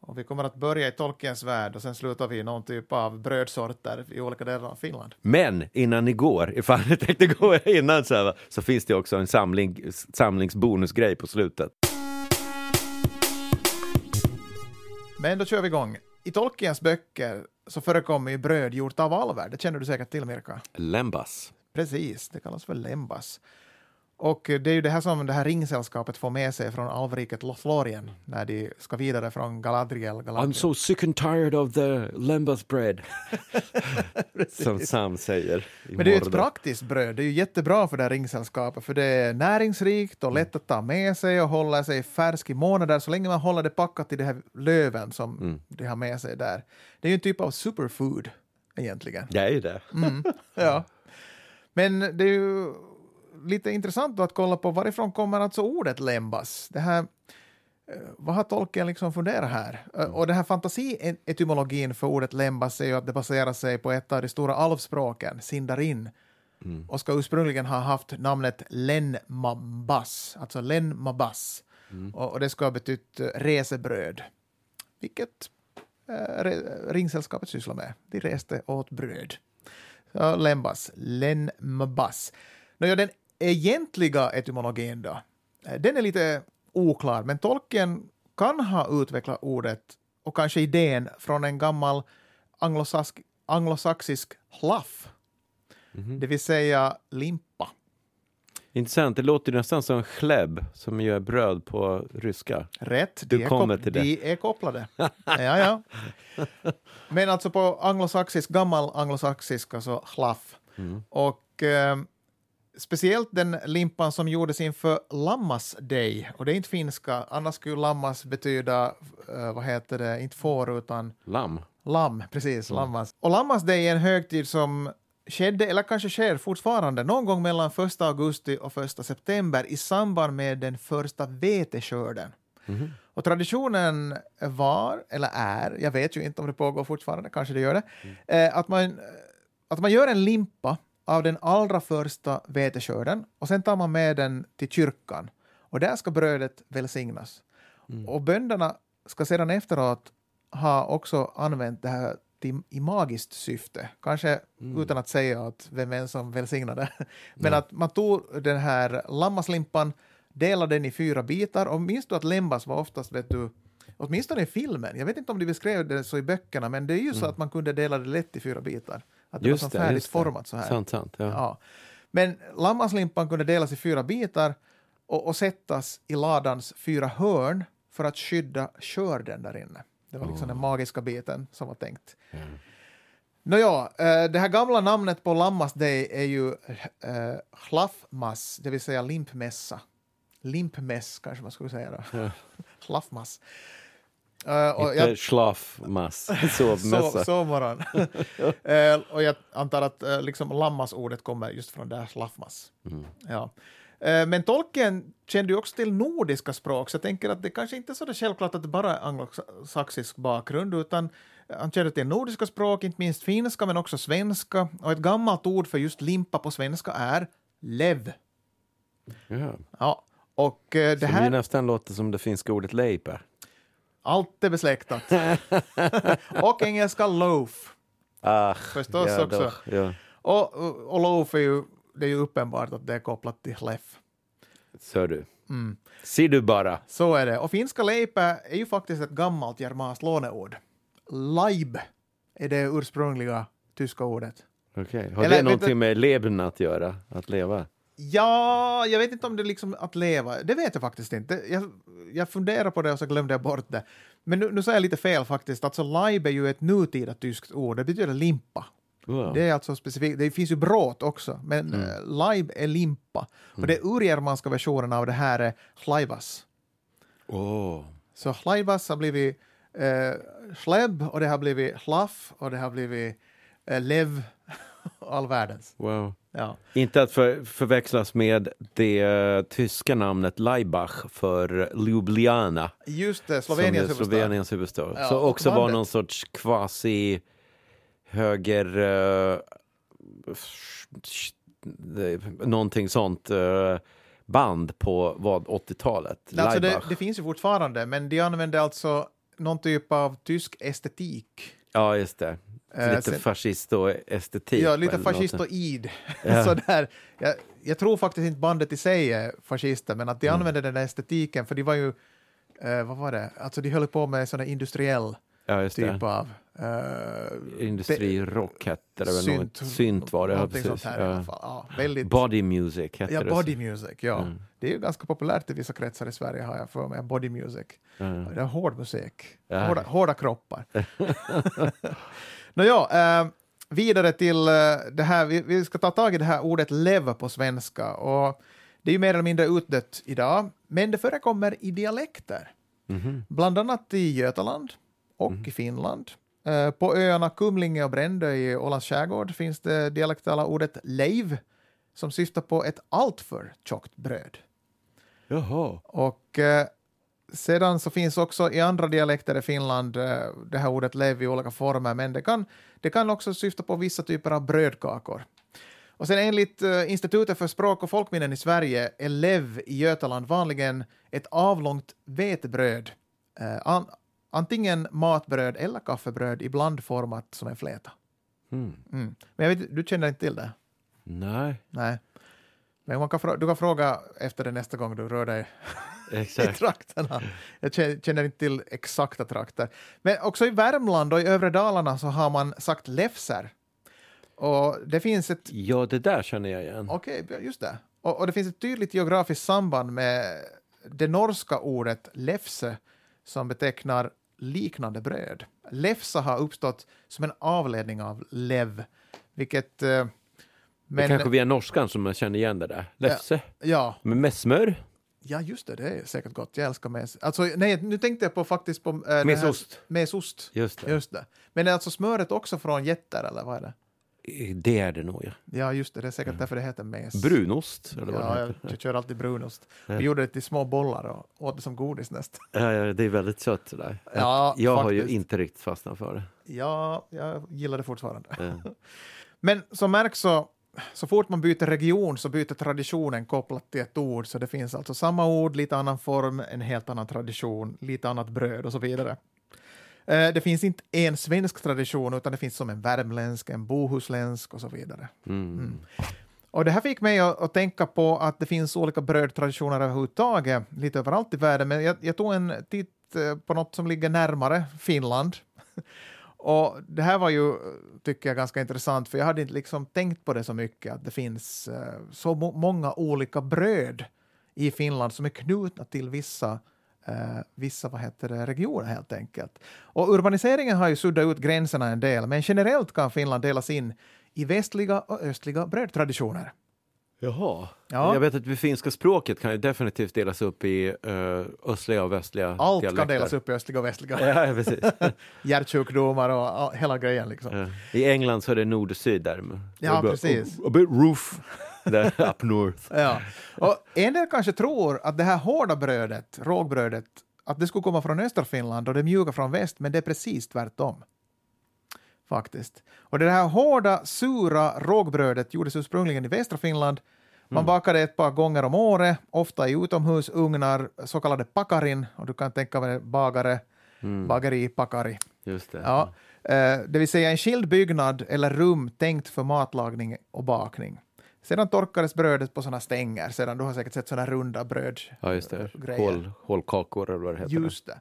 S1: Och vi kommer att börja i Tolkiens värld och sen slutar vi i någon typ av brödsorter i olika delar av Finland.
S2: Men innan ni går, ifall ni tänkte gå innan så, här, så finns det också en samling, samlingsbonusgrej på slutet.
S1: Men då kör vi igång. I Tolkiens böcker så förekommer ju bröd gjort av alver. Det känner du säkert till, Mirka.
S2: Lembas.
S1: Precis, det kallas för lembas. Och det är ju det här som det här ringsällskapet får med sig från alvriket Lothlorien när de ska vidare från Galadriel. Galadriel.
S2: I'm so sick and tired of the lembas bread. [laughs] som Sam säger.
S1: Men det är ju ett praktiskt bröd. Det är ju jättebra för det här ringsällskapet, för det är näringsrikt och lätt att ta med sig och hålla sig färsk i månader så länge man håller det packat i de här löven som
S2: Mm.
S1: de har med sig där. Det är ju en typ av superfood egentligen.
S2: Det är ju det.
S1: Ja. Men det är ju lite intressant att kolla på varifrån kommer alltså ordet lembas. Det här, eh, vad har tolken liksom funderat här? Eh, Och den här fantasietymologin för ordet lembas är ju att det baserar sig på ett av de stora alvspråken, sindarin, och ska ursprungligen ha haft namnet lenmabas, alltså lenmabas. Och, och det ska ha betytt eh, resebröd, vilket eh, ringsällskapet sysslar med. De reste åt bröd. Lembas, lenmbas. Nåja, den egentliga etymologin då, eh, den är lite oklar, men tolken kan ha utvecklat ordet och kanske idén från en gammal anglosask, anglosaxisk hlaff, det vill säga limpa.
S2: Intressant, det låter nästan som chleb som gör bröd på ryska.
S1: Rätt,
S2: Du
S1: de är,
S2: kommer
S1: kop-
S2: till det.
S1: de är kopplade. ja, ja. [laughs] Men alltså på anglosaxisk, gammal anglosaxisk, alltså hlaff.
S2: Mm.
S1: Och eh, speciellt den limpan som gjordes inför Lammas Day, och det är inte finska, annars skulle lammas betyda, eh, vad heter det, inte får utan
S2: Lamm.
S1: lamm, precis, lammas. Och Lammas Day är en högtid som skedde, eller kanske sker fortfarande, någon gång mellan 1 augusti och 1 september i samband med den första veteskörden. Och traditionen var, eller är, jag vet ju inte om det pågår fortfarande, kanske det gör det, eh, att, man, att man gör en limpa av den allra första veteskörden och sen tar man med den till kyrkan och där ska brödet välsignas. Och bönderna ska sedan efteråt ha också använt det här till, i magiskt syfte, kanske utan att säga att vem än som välsignade. [laughs] Men att man tog den här lammaslimpan, delade den i fyra bitar och minns du att lembas var oftast vet du, Åtminstone i filmen. Jag vet inte om de beskrev det så i böckerna, men det är ju så att man kunde dela det lätt i fyra bitar. Att det var som färdigt
S2: just det.
S1: format så här.
S2: Sant, sant. Ja.
S1: Ja. Men lammaslimpan kunde delas i fyra bitar och, och sättas i ladans fyra hörn för att skydda skörden där inne. Det var liksom den magiska biten som var tänkt. Nåja, eh, det här gamla namnet på Lammas Day är ju eh, Hlaffmas, det vill säga limpmässa. Limpmäss kanske man skulle säga då. [laughs] Hlaffmas. Och
S2: Inte
S1: jag-
S2: schlafmass, [laughs]
S1: så,
S2: sovmässa. [laughs]
S1: sovmorgon. [laughs] eh, och jag antar att eh, liksom lammas-ordet kommer just från det här slaffmas.
S2: Mm.
S1: Ja. Eh, men Tolkien kände ju också till nordiska språk, så jag tänker att det kanske inte är så självklart att det bara är anglosaxisk bakgrund, utan han kände till nordiska språk, inte minst finska, men också svenska. Och ett gammalt ord för just limpa på svenska är lev.
S2: Ja.
S1: Ja. Och det
S2: ju
S1: här,
S2: nästan låter som det finska ordet leipä.
S1: Allt är besläktat. [laughs] och engelska loaf.
S2: Ah,
S1: Förstås
S2: ja,
S1: också.
S2: Då, ja.
S1: Och, och, loaf är ju, det är ju uppenbart att det är kopplat till leff.
S2: Så du.
S1: Mm.
S2: Ser du bara.
S1: Så är det. Och finska leipä är ju faktiskt ett gammalt germanskt låneord. Laib är det ursprungliga tyska ordet.
S2: Okej. Har
S1: Eller,
S2: det någonting med leben att göra? Att leva?
S1: Ja, jag vet inte om det är liksom att leva. Det vet jag faktiskt inte. Jag, jag funderar på det och så glömde jag bort det. Men nu, nu säger jag lite fel faktiskt. Alltså laib är ju ett nutida tyskt ord. Det betyder limpa.
S2: Wow.
S1: Det är alltså specifikt. Det finns ju bråt också, men mm. laib är limpa. Och det urgermanska versionen av det här är hlaivas.
S2: Åh.
S1: Så hlaivas har blivit eh, sleb och det har blivit hlaff och det har blivit eh, lev [laughs] all världens.
S2: Wow.
S1: Ja.
S2: Inte att för, förväxlas med det eh, tyska namnet Laibach för Ljubljana.
S1: Just det, Sloveniens huvudstad.
S2: Sloveniens huvudstad.
S1: Ja,
S2: så också var någon sorts kvasi höger... Uh, någonting sånt eh, band på vad 80-talet.
S1: Alltså det, det finns ju fortfarande, men de använder alltså någon typ av tysk estetik.
S2: Ja, just det.
S1: Eh,
S2: lite
S1: sen-
S2: fascist och estetik.
S1: Ja, lite
S2: eller något.
S1: fascistoid. [laughs]
S2: Ja.
S1: Sådär. Jag, jag tror faktiskt inte bandet i sig är fascister, men att de använde den där estetiken, för de var ju, eh, vad var det, alltså de höll på med sån där industriell
S2: Ja, just det.
S1: typ av eh,
S2: Industrirock hette det väl?
S1: synt,
S2: Synt, synt var det, ja, precis.
S1: här
S2: Ja.
S1: Ja, väldigt,
S2: Body music hette
S1: ja,
S2: det.
S1: body music, ja.
S2: Mm.
S1: Det är ju ganska populärt i vissa kretsar i Sverige har jag för mig, body music.
S2: Ja.
S1: Det är hård musik, hårda, hårda kroppar. [laughs] [laughs] Nåja, eh, vidare till eh, det här, vi, vi ska ta tag i det här ordet lev på svenska. Och det är ju mer eller mindre utdött idag, men det förekommer i dialekter.
S2: Mhm.
S1: Bland annat i Götaland och i Finland. Eh, på öarna Kumlinge och Brändö i Ålands skärgård finns det dialektala ordet leiv som syftar på ett alltför tjockt bröd.
S2: Jaha.
S1: Och eh, sedan så finns också i andra dialekter i Finland eh, det här ordet lev i olika former, men det kan, det kan också syfta på vissa typer av brödkakor. Och sen enligt eh, Institutet för språk och folkminnen i Sverige är lev i Götaland vanligen ett avlångt vetebröd, eh, an, antingen matbröd eller kaffebröd, ibland format som en fläta.
S2: Mm.
S1: Mm. Men jag vet, du känner inte till det?
S2: Nej,
S1: Nej. Men man kan du kan fråga efter det nästa gång du rör dig [laughs] i trakterna. Jag kä- känner inte till exakta trakter. Men också i Värmland och i övre Dalarna så har man sagt lefser. Och det finns ett...
S2: Ja, det där känner jag igen.
S1: Okej, just det. Och, och det finns ett tydligt geografiskt samband med det norska ordet lefse som betecknar liknande bröd. Lefsa har uppstått som en avledning av lev, vilket... eh,
S2: det
S1: Men,
S2: kanske via norskan som man känner igen det där. Lefse.
S1: ja,
S2: Men med smör?
S1: Ja, just det, det är säkert gott. Jag älskar mes. Alltså, nej, nu tänkte jag på faktiskt på... Äh,
S2: Mesost.
S1: Mesost,
S2: Just det.
S1: just det. Men är alltså smöret också från getter, eller vad är det?
S2: Det är det nog, ja.
S1: Ja, just det, det är säkert därför det heter mes.
S2: Brunost, eller vad
S1: Ja,
S2: det
S1: jag,
S2: heter.
S1: jag kör alltid brunost.
S2: Ja.
S1: Vi gjorde det till små bollar och åt det som godis nästan.
S2: Ja, ja, det är väldigt sött det där.
S1: Ja,
S2: jag har ju
S1: faktiskt.
S2: inte riktigt fastnat för det.
S1: Ja, jag gillar det fortfarande.
S2: Ja. [laughs]
S1: Men som märks så, så fort man byter region så byter traditionen kopplat till ett ord. Så det finns alltså samma ord, lite annan form, en helt annan tradition, lite annat bröd och så vidare. Eh, Det finns inte en svensk tradition, utan det finns som en värmländsk, en bohuslänsk och så vidare.
S2: Mm.
S1: Och det här fick mig att, att tänka på att det finns olika brödtraditioner överhuvudtaget, lite överallt i världen, men jag, jag tog en titt eh, på något som ligger närmare Finland. [laughs] Och det här var ju, tycker jag, ganska intressant, för jag hade inte liksom tänkt på det så mycket, att det finns eh, så många olika bröd i Finland som är knutna till vissa eh, vissa vad heter det, regioner helt enkelt. Och urbaniseringen har ju suddat ut gränserna en del, men generellt kan Finland delas in i västliga och östliga brödtraditioner.
S2: Jaha.
S1: Ja.
S2: Jag vet att det finska språket kan ju definitivt delas upp i uh, östliga och västliga
S1: Allt
S2: dialekter.
S1: kan delas upp i östliga och västliga.
S2: Ja, precis. [laughs]
S1: Hjärtsjukdomar och ja, hela grejen. Liksom.
S2: Ja. I England så är det nord och syd där.
S1: Ja,
S2: bara,
S1: precis.
S2: A, a bit roof där [laughs] up north.
S1: Ja. Och en del kanske tror att det här hårda brödet, rågbrödet, att det skulle komma från östra Finland och det mjuka från väst, men det är precis tvärtom. Faktiskt. Och det här hårda, sura rågbrödet gjordes ursprungligen i västra Finland. Man bakade ett par gånger om året, ofta i utomhusugnar, så kallade pakarin, och du kan tänka dig bagare, bageri, pakari.
S2: Just det.
S1: Ja, eh, det vill säga en skild byggnad eller rum tänkt för matlagning och bakning. Sedan torkades brödet på sådana stänger, sedan du har säkert sett sådana runda bröd.
S2: Ja, just det. Hål, hålkakor eller vad det heter.
S1: Just det.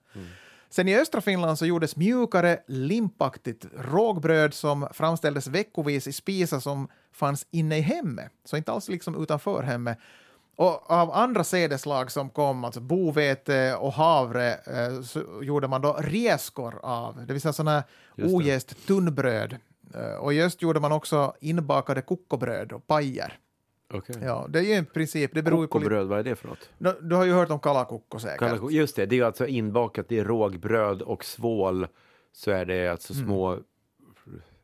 S1: Sen i östra Finland så gjordes mjukare, limpaktigt rågbröd som framställdes veckovis i spisar som fanns inne i hemmet, så inte alls liksom utanför hemmet. Och av andra sädeslag som kom, alltså bovete och havre, eh, så gjorde man då rieskor av, det vill säga sådana
S2: Just
S1: ojäst tunnbröd. Eh, Och i öst gjorde man också inbakade kokobröd och pajer.
S2: Okej.
S1: Ja, det är ju en princip, det beror ju på...
S2: Kokobröd, vad är det för något?
S1: Nå, Du har ju hört om kalakukko säkert.
S2: Kalla- Just det, det är ju alltså inbakat i rågbröd och svål så är det alltså
S1: Mm.
S2: små,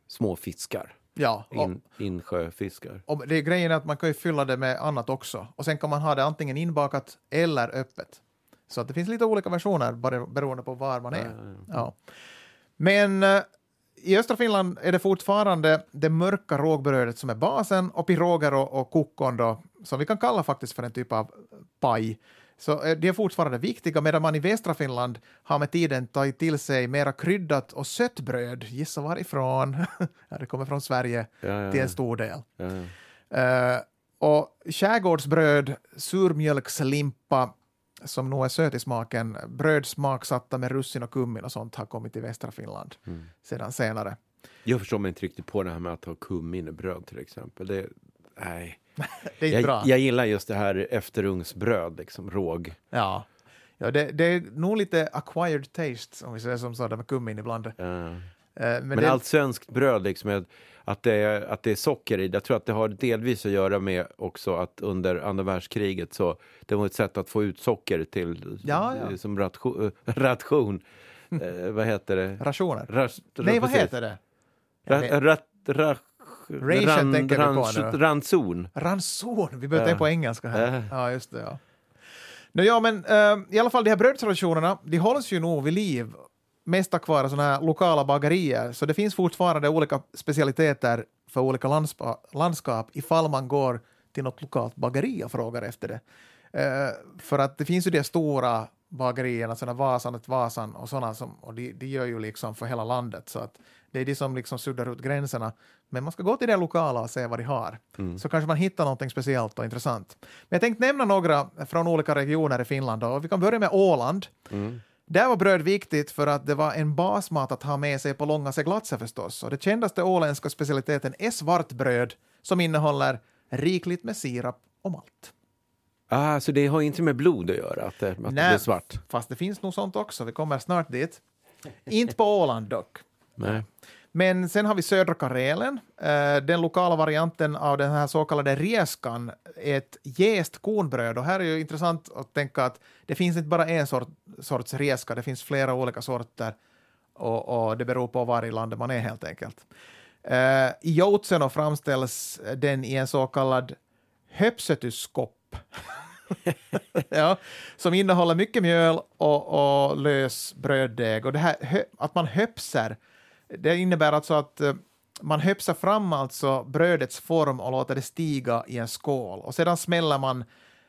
S2: små fiskar.
S1: Ja, och,
S2: In, insjöfiskar.
S1: och det är grejen att man kan ju fylla det med annat också. Och sen kan man ha det antingen inbakat eller öppet. Så att det finns lite olika versioner beroende på var man är.
S2: Ja, ja,
S1: Ja. Men eh, i östra Finland är det fortfarande det mörka rågbrödet som är basen och piroger och, och kokon då, som vi kan kalla faktiskt för en typ av paj. Så eh, det är fortfarande viktiga, medan man i västra Finland har med tiden tagit till sig mera kryddat och sött bröd. Gissa varifrån? [laughs] det kommer från Sverige
S2: Ja, ja,
S1: till en stor del.
S2: Ja.
S1: Eh, och skärgårdsbröd, surmjölkslimpa, som nog är söt i smaken, bröd smaksatta med russin och kummin och sånt har kommit till västra Finland
S2: Mm.
S1: sedan senare.
S2: Jag förstår mig inte riktigt på det här med att ha kummin i bröd till exempel. Det, nej. [laughs]
S1: Det är inte bra.
S2: Jag, jag gillar just det här efterugnsbröd, liksom råg.
S1: Ja. Ja, det, det är nog lite acquired taste, om vi säger som så, med kummin ibland.
S2: Ja.
S1: Men
S2: Men,
S1: det,
S2: allt svenskt bröd, liksom, är- att, det är, att det är socker i, jag tror att det har delvis att göra med också att under andra världskriget så det var ett sätt att få ut socker till
S1: Ja, ja.
S2: som ration. [laughs] ration. eh, vad heter det?
S1: rationer.
S2: Ras,
S1: Nej, vad
S2: precis.
S1: heter det? Jag vet-
S2: Ra, ra,
S1: Ration tänker vi på nu.
S2: Ranson.
S1: Ranson, vi
S2: Ja.
S1: tänka på engelska här.
S2: Ja.
S1: Ja, just det. Ja. Nå, ja, men eh, i alla fall de här brödtraditionerna, de hålls ju nog vid liv mest tack vare sådana här lokala bagerier, så det finns fortfarande olika specialiteter för olika landspa, landskap ifall man går till något lokalt bageri och frågar efter det. Eh, för att det finns ju de stora bagerierna, sådana Vasan Vasan och sådana som, och de, de gör ju liksom för hela landet, så att det är de som liksom suddar ut gränserna. Men man ska gå till det lokala och se vad de har, så kanske man hittar någonting speciellt och intressant. Men jag tänkte nämna några från olika regioner i Finland, och vi kan börja med Åland. Där var bröd viktigt för att det var en basmat att ha med sig på långa seglatser förstås. Och det kändaste åländska specialiteten är svartbröd som innehåller rikligt med sirap och malt.
S2: Ah, så det har inte med blod att göra, att det, att det blir svart?
S1: fast det finns nog sånt också. Vi kommer snart dit. Inte på Åland dock.
S2: Nej.
S1: Men sen har vi södra Karelen. Eh, den lokala varianten av den här så kallade rieskan är ett jäst kornbröd. Och här är ju intressant att tänka att det finns inte bara en sort, sorts rieska, det finns flera olika sorter och, och det beror på var i landet man är helt enkelt. Eh, I Joutseno framställs den i en så kallad höpsetyskopp. [laughs] ja, som innehåller mycket mjöl och, och lös bröddeg. Och det här att man höpser, det innebär alltså att eh, man höpsar fram alltså brödets form och låter det stiga i en skål. Och sedan smäller man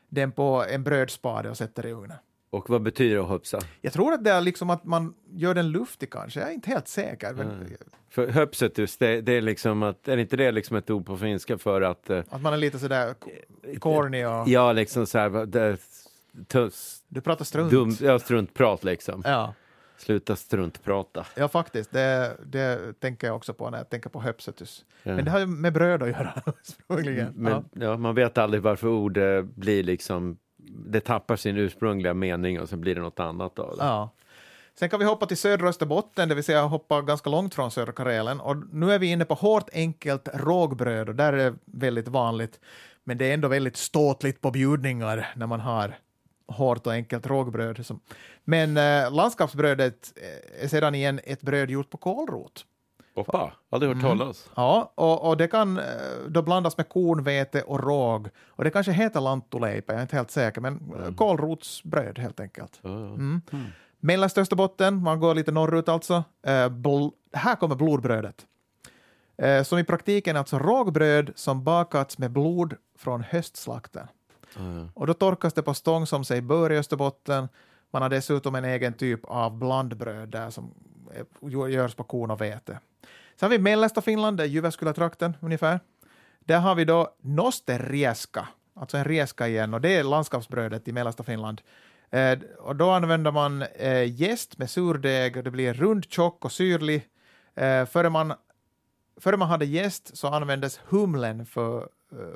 S1: den på en brödspade och sätter i ugnen.
S2: Och vad betyder det att hopsa?
S1: Jag tror att det är liksom att man gör den luftig kanske, jag är inte helt säker. Men
S2: För höpsetus, det, det är liksom att, är inte det liksom ett ord på finska för att, eh,
S1: Att man är lite sådär corny och...
S2: ja liksom så här, det, tuss,
S1: Du pratar strunt.
S2: dum, ja, struntprat liksom.
S1: Ja.
S2: Sluta struntprata.
S1: ja, faktiskt. Det, det tänker jag också på när jag tänker på höpsetus.
S2: Ja.
S1: Men det har ju med bröd att göra [laughs] ursprungligen.
S2: Men
S1: ja.
S2: ja. man vet aldrig varför ord eh, blir liksom, det tappar sin ursprungliga mening och så blir det något annat av det.
S1: Ja. Sen kan vi hoppa till södra Österbotten, det vill säga hoppa ganska långt från södra Karelen. Och nu är vi inne på hårt enkelt rågbröd och där är det väldigt vanligt. Men det är ändå väldigt ståtligt på bjudningar när man har hårt och enkelt rågbröd. Som- Men eh, landskapsbrödet eh, är sedan igen ett bröd gjort på kålrot.
S2: Hoppa, aldrig hört talas.
S1: Ja, och, och det kan eh, då blandas med kornvete och råg. Och det kanske heter lanttuleipä, jag är inte helt säker, men mm. kålrotsbröd helt enkelt.
S2: Ja.
S1: Mm. Mellersta Österbotten, man går lite norrut alltså. Eh, bl- här kommer blodbrödet. Eh, som i praktiken är alltså rågbröd som bakats med blod från höstslakten.
S2: Mm.
S1: Och då torkas det på stång som sig bör i Österbotten. Man har dessutom en egen typ av blandbröd där som görs på korn och vete. Sen har vi mellersta Finland, det är Jyväskylätrakten ungefär. Där har vi då nosterieska, alltså en rieska igen, och det är landskapsbrödet i mellersta Finland. Eh, och då använder man eh, jäst med surdeg, och det blir rund, tjock och syrlig. Eh, före, man, före man hade jäst så användes humlen för,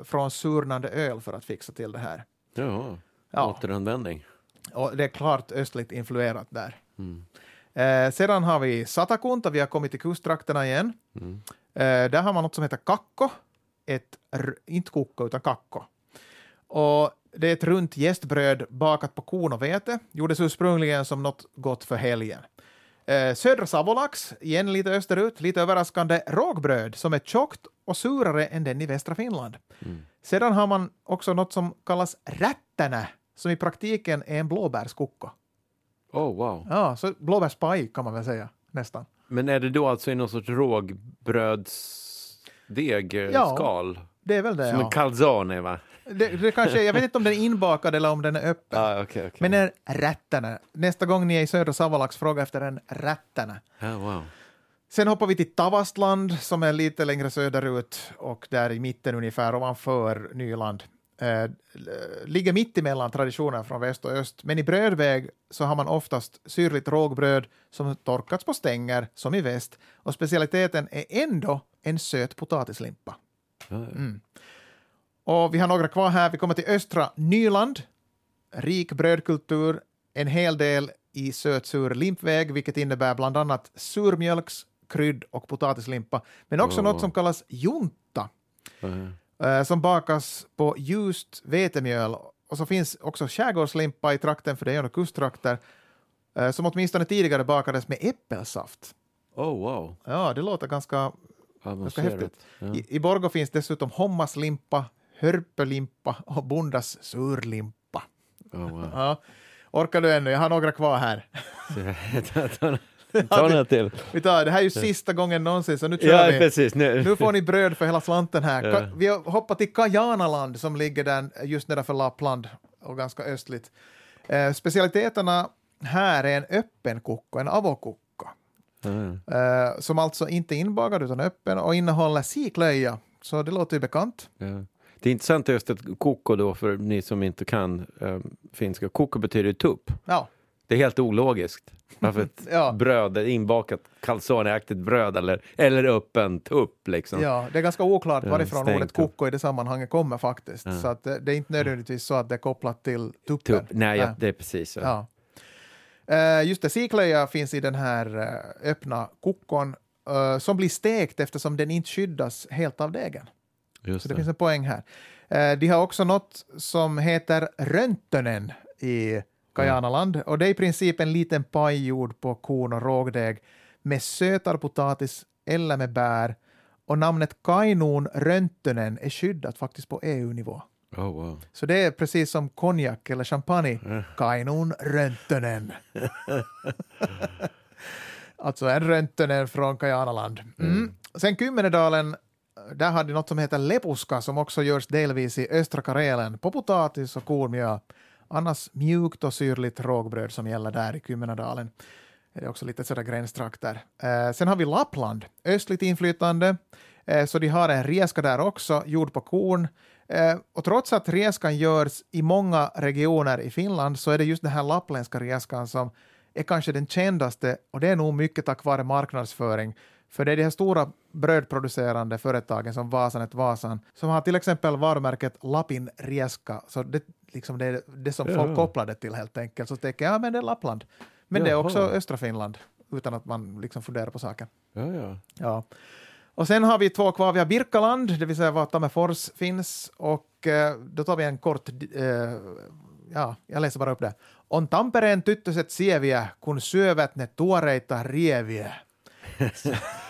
S1: från surnande öl för att fixa till det här.
S2: ja.
S1: Ja.
S2: återanvändning.
S1: Och det är klart östligt influerat där.
S2: Mm.
S1: Eh, sedan har vi Satakunta, vi har kommit till kusttrakterna igen.
S2: Mm.
S1: Eh, där har man något som heter kakko, ett, inte kokko utan kakko. Och det är ett runt jästbröd bakat på korn och vete, gjordes ursprungligen som något gott för helgen. Eh, södra Savolax, igen lite österut, lite överraskande, rågbröd som är tjockt och surare än den i västra Finland.
S2: Mm.
S1: Sedan har man också något som kallas rättänä, som i praktiken är en blåbärskokko.
S2: Oh, wow.
S1: Ja, så blåbärspaj kan man väl säga, nästan.
S2: Men är det då alltså i någon sorts rågbrödsdeg, eh,
S1: Ja. Det är väl det,
S2: Som
S1: ja.
S2: en calzone, va?
S1: Det, det kanske, jag vet inte om den är inbakad eller om den är öppen.
S2: Ja, okej, okej.
S1: Men en rättänä. Nästa gång ni är i södra Savolax, fråga efter en rättänä.
S2: Ja, wow.
S1: Sen hoppar vi till Tavastland som är lite längre söderut och där i mitten ungefär ovanför Nyland. Eh, ligger mitt emellan traditioner från väst och öst, men i brödväg så har man oftast syrligt rågbröd som torkats på stänger, som i väst, och specialiteten är ändå en söt potatislimpa. Mm. Och vi har några kvar här. Vi kommer till östra Nyland. Rik brödkultur, en hel del i söt-sur limpväg, vilket innebär bland annat surmjölks, krydd och potatislimpa, men också
S2: Åh.
S1: något som kallas junta, eh, som bakas på ljust vetemjöl. Och så finns också skärgårdslimpa i trakten, för det är ju kusttrakter, eh, som åtminstone tidigare bakades med äppelsaft.
S2: Oh, wow.
S1: Ja, det låter ganska Ganska häftigt.
S2: Ja.
S1: I, I Borgå finns dessutom hommaslimpa, hörpelimpa och bondas surlimpa.
S2: Oh, wow. [laughs]
S1: Ja. Orkar du ännu? Jag har några kvar här. [laughs]
S2: Ta- några till.
S1: Vi tar, det här är ju sista gången någonsin, så nu kör
S2: Ja,
S1: vi.
S2: precis. Nu.
S1: Nu får ni bröd för hela slanten här.
S2: Ja.
S1: Vi har hoppat till Kajanaland som ligger där just nedanför Lappland och ganska östligt. Eh, specialiteterna här är en öppen kokko, en avokokko,
S2: Ja,
S1: eh, som alltså inte är inbakad utan öppen och innehåller siklöja. Så det låter ju bekant.
S2: ja. Det är intressant just att koko då, för ni som inte kan eh, finska. Koko betyder tupp.
S1: Ja,
S2: Det är helt ologiskt. Varför ett
S1: Ja.
S2: bröd, inbakat calzoneaktigt bröd eller, eller öppen tupp liksom.
S1: Ja, det är ganska oklart varifrån ordet koko i det sammanhanget kommer faktiskt.
S2: Ja.
S1: Så att det, det är inte nödvändigtvis så att det är kopplat till tuppen.
S2: Tupp. Nej, ja, det är precis så.
S1: Ja. Eh, just det, siklöja finns i den här eh, öppna kokon eh, som blir stekt eftersom den inte skyddas helt av degen.
S2: Just
S1: Så det
S2: det.
S1: finns en poäng här. Eh, de har också något som heter röntönen i Kajanaland och det är i princip en liten paj gjord på korn och rågdeg med sötare potatis eller med bär och namnet Kainuun röntönen är skyddat faktiskt på EU-nivå.
S2: Oh, wow.
S1: Så det är precis som konjak eller champagne. Kainuun röntönen. [laughs] alltså en röntönen från Kajanaland. Mm. Sen Kymmenedalen, där har de något som heter lepuska som också görs delvis i östra Karelen på potatis och kornmjöl. Annars mjukt och syrligt rågbröd som gäller där i Kymmenadalen. Det är också lite sådär gränstrakter. Eh, sen har vi Lappland, östligt inflytande. Eh, så de har en rieska där också, gjord på korn. Eh, och trots att rieskan görs i många regioner i Finland så är det just den här lappländska rieskan som är kanske den kändaste och det är nog mycket tack vare marknadsföring. För det är de här stora brödproducerande företagen som Vasanet Vasan som har till exempel varumärket Lapin Rieska. Så det, liksom det är det som folk
S2: Ja.
S1: kopplar det till helt enkelt. Så tänker jag, ja men det är Lappland. Men det är
S2: Jaha.
S1: också östra Finland utan att man liksom funderar på saken.
S2: Ja, ja.
S1: Ja. Och sen har vi två kvar. Vi har Birkaland, det vill säga var Tammerfors finns. Och eh, då tar vi en kort... Eh, ja, jag läser bara upp det. On Tampereen tyttöset sieviä, kun syövät ne tuoreita rieviä. [laughs]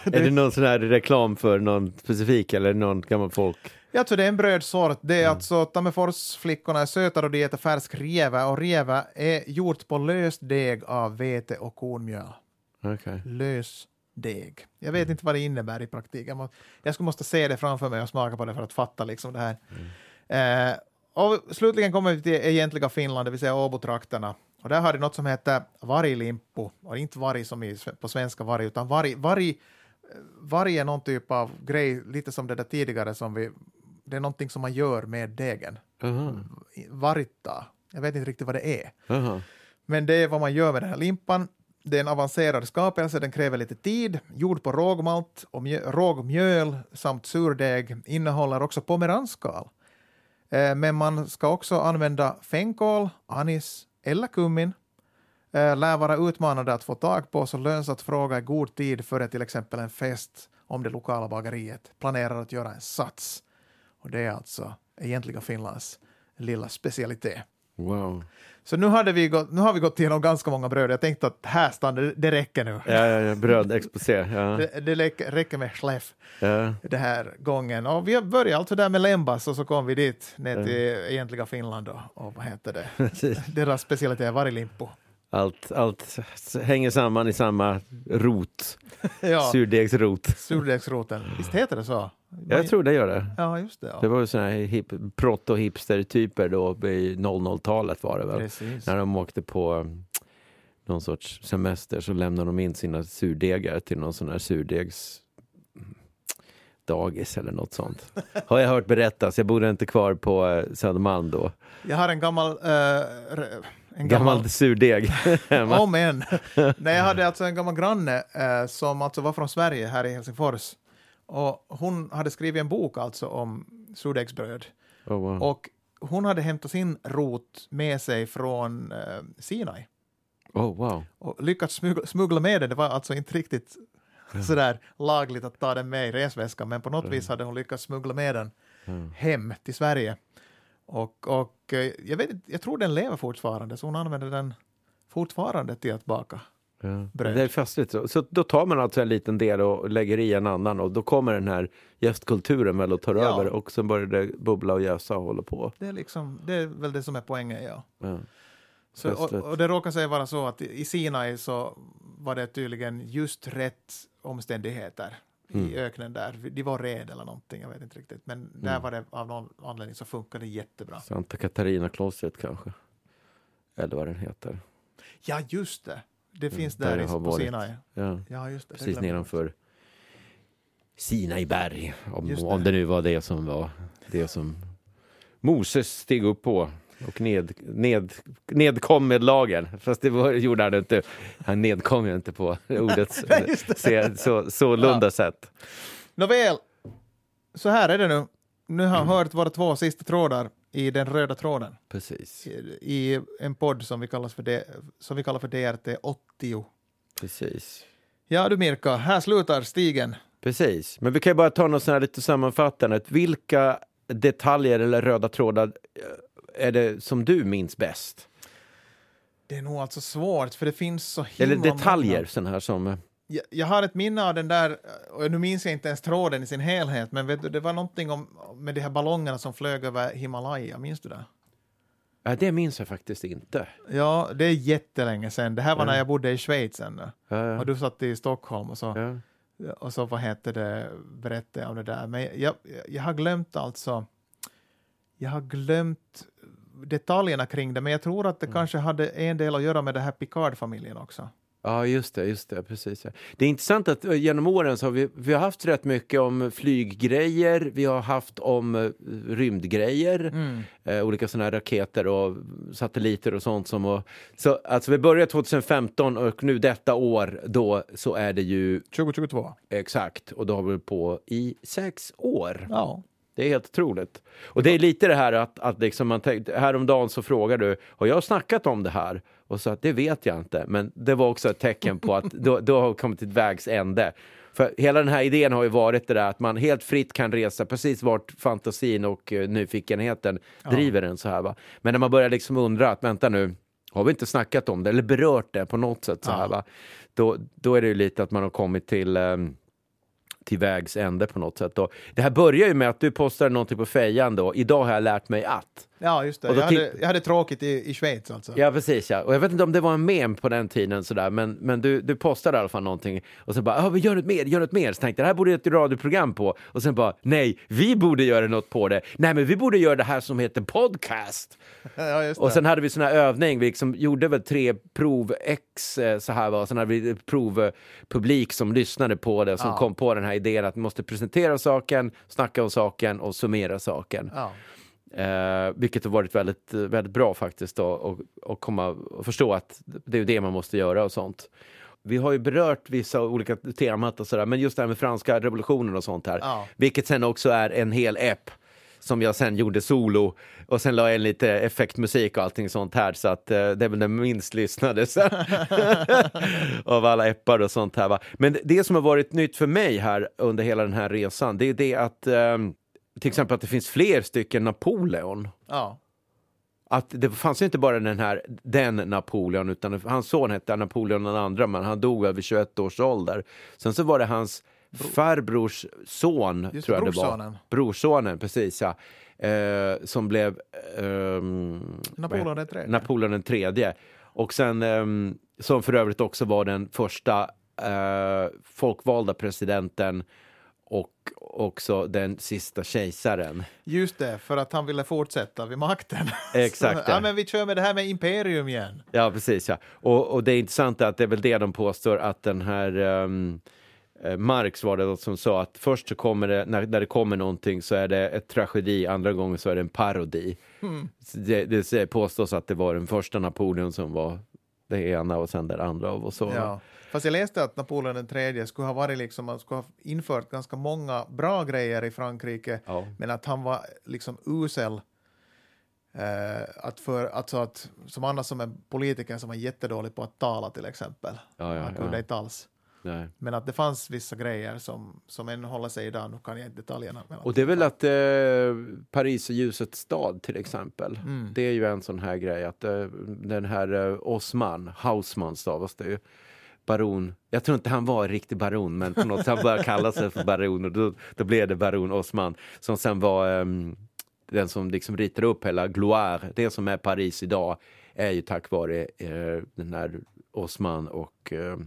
S2: Är det någon sån här reklam för någon specifik eller någon gammal folk?
S1: Ja, alltså det är en brödsort. Det är alltså Tammerforsflickorna är söta och de äter färsk rieve och rieve är gjort på löst deg av vete och kornmjöl.
S2: Okej.
S1: lös deg. Jag vet inte vad det innebär i praktiken. Jag Jag skulle måste se det framför mig och smaka på det för att fatta liksom det här. Eh, och slutligen kommer vi till egentliga Finland, det vill säga Åbotrakterna. Och där har det något som heter varglimpo. Och inte varg som i, på svenska varg, utan varg, varg, eh, varg är någon typ av grej, lite som det där tidigare som vi... Det är någonting som man gör med degen.
S2: Aha.
S1: Varita. Jag vet inte riktigt vad det är.
S2: Aha.
S1: Men det är vad man gör med den här limpan. Det är en avancerad skapelse, den kräver lite tid, gjord på rågmalt och mjö, rågmjöl samt surdeg, innehåller också pomeranskal. Eh, men man ska också använda fänkål, anis eller kummin. Eh, lär vara utmanande att få tag på, så löns att fråga i god tid före till exempel en fest om det lokala bageriet planerar att göra en sats. Och det är alltså egentligen Finlands lilla specialitet.
S2: Wow.
S1: Så nu, hade vi gått, nu har vi gått igenom ganska många bröd. Jag tänkte att här stannar det, räcker nu.
S2: Ja, ja, ja. Brödexposé. Ja. [laughs]
S1: Det, det räcker, räcker med schleff
S2: Ja.
S1: den här gången. Och vi började alltså där med Lembas och så kom vi dit ner till egentliga Finland då. och vad heter det? [laughs] Deras specialitet är varilimpo.
S2: Allt, allt hänger samman i samma rot. [laughs]
S1: Ja,
S2: Surdegsrot.
S1: surdegsroten. Visst heter det så?
S2: Jag tror det gör det.
S1: Ja, just det.
S2: Det
S1: Ja.
S2: var ju såna här hip, proto-hipster-typer då i 00-talet var det väl.
S1: Precis.
S2: När de åkte på um, någon sorts semester så lämnade de in sina surdegar till någon sån här surdegs mm, dagis eller något sånt. [laughs] Har jag hört berättas. Jag bodde inte kvar på eh, Södermalm då.
S1: Jag har en gammal... eh, en
S2: Gammal surdeg [laughs] hemma.
S1: Om än. Nej, jag hade alltså en gammal granne eh, som alltså var från Sverige här i Helsingfors. Och hon hade skrivit en bok alltså om surdegsbröd.
S2: Oh, wow.
S1: Och hon hade hämtat sin rot med sig från eh, Sinai
S2: oh, wow.
S1: och lyckats smuggla, smuggla med den. Det var alltså inte riktigt sådär lagligt att ta den med i resväskan, men på något vis hade hon lyckats smuggla med den
S2: Mm.
S1: hem till Sverige. Och, och eh, jag, vet, jag tror den lever fortfarande, så hon använder den fortfarande till att baka.
S2: Ja.
S1: Bröd.
S2: Det är festligt. Så, så då tar man alltså en liten del och lägger i en annan och då kommer den här gästkulturen väl och tar
S1: Ja.
S2: över och sen börjar det bubbla och jäsa och hålla på.
S1: Det är, liksom, det är väl det som är poängen, ja.
S2: Ja.
S1: Så, och, och det råkar sig vara så att i Sinai så var det tydligen just rätt omständigheter
S2: Mm.
S1: i öknen där. De var red eller någonting, jag vet inte riktigt. Men där
S2: Mm.
S1: var det av någon anledning så funkade det jättebra.
S2: Santa Katarina-klostret kanske. Eller vad den heter.
S1: Ja, just det. Det finns
S2: där
S1: där i, på
S2: varit.
S1: Sinai.
S2: Ja.
S1: Ja, just det.
S2: Precis nedanför Sinaiberg. Om,
S1: det.
S2: om det nu var det som var det som Moses steg upp på och ned, ned, nedkom med lagen. Fast det var, gjorde han inte. Han nedkom ju inte på [laughs] ordets se- så, så lunda sätt.
S1: Nåväl, så här är det nu. Nu har jag hört våra två sista trådar i den röda tråden
S2: Precis.
S1: i, i en podd som vi, kallas för D, som vi kallar för DRT 80.
S2: Precis.
S1: Ja du Mirka, här slutar stigen.
S2: Precis. Men vi kan ju bara ta något sånt här lite sammanfattande. Vilka detaljer eller röda trådar eh, är det som du minns bäst?
S1: Det är nog alltså svårt, för det finns så himla
S2: Eller detaljer sådana här som... eh,
S1: Jag, jag har ett minne av den där, och nu minns jag inte ens tråden i sin helhet, men vet du, det var någonting om, med de här ballongerna som flög över Himalaya, minns du det?
S2: Ja, det minns jag faktiskt inte.
S1: Ja, det är jättelänge sedan. Det här var
S2: Ja.
S1: när jag bodde i Schweiz ännu.
S2: Ja.
S1: Och du satt i Stockholm och så, och så vad heter det, berättade jag om det där. Men jag, jag har glömt alltså, jag har glömt detaljerna kring det, men jag tror att det
S2: Mm.
S1: kanske hade en del att göra med det här Picard-familjen också.
S2: Ja, just det. Just det, precis. Det är intressant att eh, genom åren så har vi, vi har haft rätt mycket om flyggrejer, vi har haft om eh, rymdgrejer,
S1: Mm.
S2: eh, olika sådana raketer och satelliter och sånt. Som och, så, alltså vi började 2015 och nu detta år då så är det ju
S1: 2022.
S2: exakt och då har vi på i sex år.
S1: Ja.
S2: Det är helt otroligt. Och det är lite det här att, att liksom man tänkte, häromdagen så frågar du, har jag snackat om det här? Och så att det vet jag inte, men det var också ett tecken på att [laughs] då, då har vi kommit till vägs ände. För hela den här idén har ju varit det där att man helt fritt kan resa precis vart fantasin och eh, nyfikenheten driver en så här va. Men när man börjar liksom undra att vänta nu, har vi inte snackat om det eller berört det på något sätt så här
S1: Ja.
S2: va. Då, då är det ju lite att man har kommit till ehm, till vägs ände på något sätt. Och det här börjar ju med att du postar någonting på fejan då. Idag har jag lärt mig att.
S1: Ja, just det. Jag hade, jag hade tråkigt i, i Schweiz alltså.
S2: Ja, precis ja. Och jag vet inte om det var en mem på den tiden sådär, men, men du, du postade i alla fall någonting och så bara, ja, men gör något mer, gör något mer. Så tänkte jag, det här borde ett radioprogram på. Och sen bara, nej, vi borde göra något på det. Nej, men vi borde göra det här som heter podcast. [laughs]
S1: ja just det.
S2: Och sen hade vi sån här övning, vi liksom gjorde väl tre prov X eh, så här var, sen hade vi provpublik som lyssnade på det, som
S1: Ja.
S2: kom på den här idén att vi måste presentera saken, snacka om saken och summera saken.
S1: ja.
S2: Eh, vilket har varit väldigt, eh, väldigt bra faktiskt då, och, och komma och förstå att det är det man måste göra och sånt. Vi har ju berört vissa olika temat och sådär, men just det här med franska revolutionen och sånt här,
S1: Ja.
S2: vilket sen också är en hel app som jag sen gjorde solo och sen la jag in lite effektmusik och allting sånt här så att eh, det är väl den minst lyssnade [laughs] av alla appar och sånt här. Va? Men det- som har varit nytt för mig här under hela den här resan, det är det att ehm, till exempel att det finns fler stycken Napoleon.
S1: ja.
S2: Att det fanns inte bara den här, den Napoleon, utan hans son hette Napoleon den andra, men han dog vid 21 års ålder. Sen så var det hans farbrors son,
S1: Just
S2: tror jag
S1: det,
S2: det var.
S1: brorsonen.
S2: Precis ja. Eh, som blev... ehm,
S1: Napoleon den tredje.
S2: Napoleon den tredje. Och sen, ehm, som för övrigt också var den första eh, folkvalda presidenten och också den sista kejsaren.
S1: Just det, för att han ville fortsätta vid makten. [laughs]
S2: Exakt,
S1: Så,
S2: ja.
S1: men vi kör med det här med imperium igen.
S2: Ja, precis. Ja. Och, och det är intressant att det är väl det de påstår att den här um, Marx var det som sa att först så kommer det, när, när det kommer någonting så är det ett tragedi, andra gången så är det en parodi. Så Det, det påstås att det var den första Napoleon som var det ena och sen det andra och så.
S1: Ja. Fast jag läste att Napoleon den tredje skulle ha varit liksom, man skulle ha infört ganska många bra grejer i Frankrike,
S2: Ja.
S1: men att han var liksom usel. Eh, att för, alltså att, som annars som en politiker som var jättedålig på att tala till exempel.
S2: Ja, ja,
S1: han kunde
S2: ja.
S1: inte alls.
S2: Nej.
S1: Men att det fanns vissa grejer som, som ännu håller sig idag, nu kan jag inte detaljerna.
S2: Och det är väl att eh, Paris är ljusets stad till exempel.
S1: Mm.
S2: Det är ju en sån här grej att eh, den här eh, Osman, Hausman stavas det ju. Baron, jag tror inte han var en riktig baron men på något sätt han började kalla sig för baron och då, då blev det baron Osman som sen var ehm, den som liksom ritar upp hela Gloire, det som är Paris idag är ju tack vare eh, den här Osman och eh,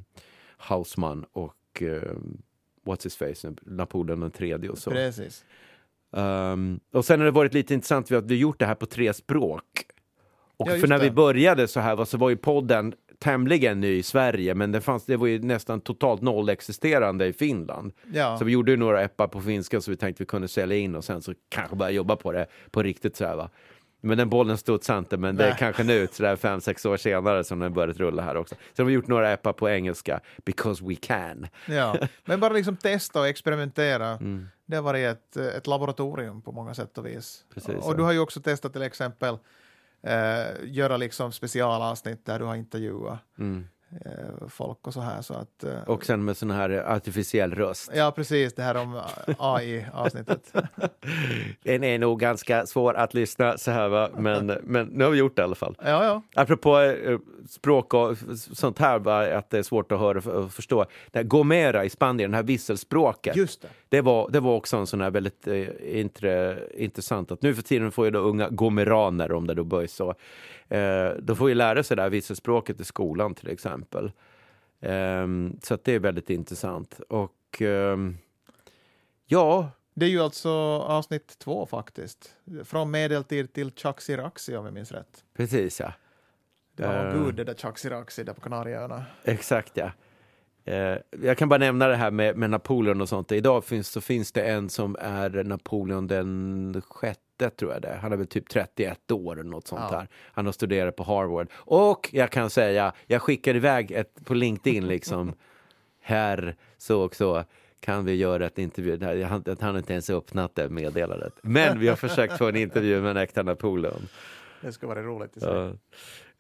S2: Hausman och eh, what's his face, Napoleon den tredje och så.
S1: Precis.
S2: Um, och sen har det varit lite intressant att vi har gjort det här på tre språk. Och
S1: Ja,
S2: för när
S1: det.
S2: vi började så här så var ju podden tämligen ny i Sverige, men det, fanns, det var ju nästan totalt noll existerande i Finland.
S1: Ja.
S2: Så vi gjorde ju några appar på finska så vi tänkte vi kunde sälja in och sen så kanske börja jobba på det på riktigt så här va. Men den bollen studsade inte, men det är kanske nu, sådär fem, sex år senare som den börjat rulla här också. Så har vi gjort några appar på engelska, because we can.
S1: Ja, [laughs] men bara liksom testa och experimentera.
S2: Mm.
S1: Det har varit ett, ett laboratorium på många sätt och vis.
S2: Precis,
S1: och
S2: ja.
S1: du har ju också testat till exempel eh, göra liksom specialavsnitt där du har intervjuat
S2: Mm.
S1: Eh, folk och så här. Så att, eh,
S2: Och sen med sån här artificiell röst.
S1: Ja, precis, det här om AI-avsnittet. [laughs]
S2: Den är nog ganska svår att lyssna så här va, men, men nu har vi gjort det i alla fall.
S1: ja, ja.
S2: Apropå eh, språk och sånt här, va, att det är svårt att höra och förstå. Det här Gomera i Spanien, det här visselspråket.
S1: Just det.
S2: Det var, det var också en sån här väldigt eh, intre, intressant att nu för tiden får ju då unga gomeraner, om det då böjs så, eh, de får ju lära sig det här visselspråket i skolan till exempel. Ehm, så det är väldigt intressant. Och ehm, ja,
S1: Det är ju alltså avsnitt två faktiskt. Från medeltid till Chaxi Raxi om jag minns rätt.
S2: precis ja.
S1: Det var
S2: Eh.
S1: gud det där Chaxiraxi där på Kanarieöarna.
S2: Exakt ja. Eh, jag kan bara nämna det här med, med Napoleon och sånt. Idag finns, så finns det en som är Napoleon den sjätte tror jag det. Han är väl typ 31 år eller något sånt
S1: Ja.
S2: här. Han har studerat på Harvard. Och jag kan säga, jag skickar iväg ett på LinkedIn liksom. [laughs] här, så och så kan vi göra ett intervju. Jag hann inte ens öppnat det meddelandet. Men vi har försökt få en intervju med en äkta Napoleon.
S1: Det skulle vara roligt att se.
S2: Ja.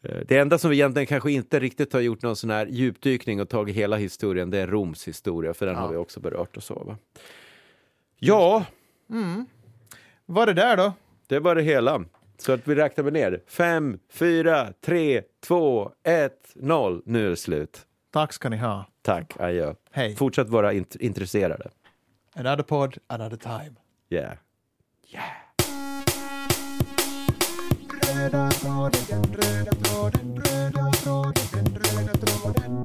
S2: Eh, Det enda som vi egentligen kanske inte riktigt har gjort någon sån här djupdykning och tagit hela historien, det är Roms historia, för den
S1: Ja.
S2: har vi också berört och så. Va? Ja,
S1: var det där då?
S2: Det var det hela. Så att vi räknar med ner. Fem, fyra, tre, två, ett, noll. Nu är det slut.
S1: Tack ska ni ha.
S2: Tack, adjö.
S1: Hej.
S2: Fortsätt vara int- intresserade.
S1: Another pod, another time.
S2: Yeah. Yeah.
S1: Röda tråden, röda tråden, röda tråden, röda tråden.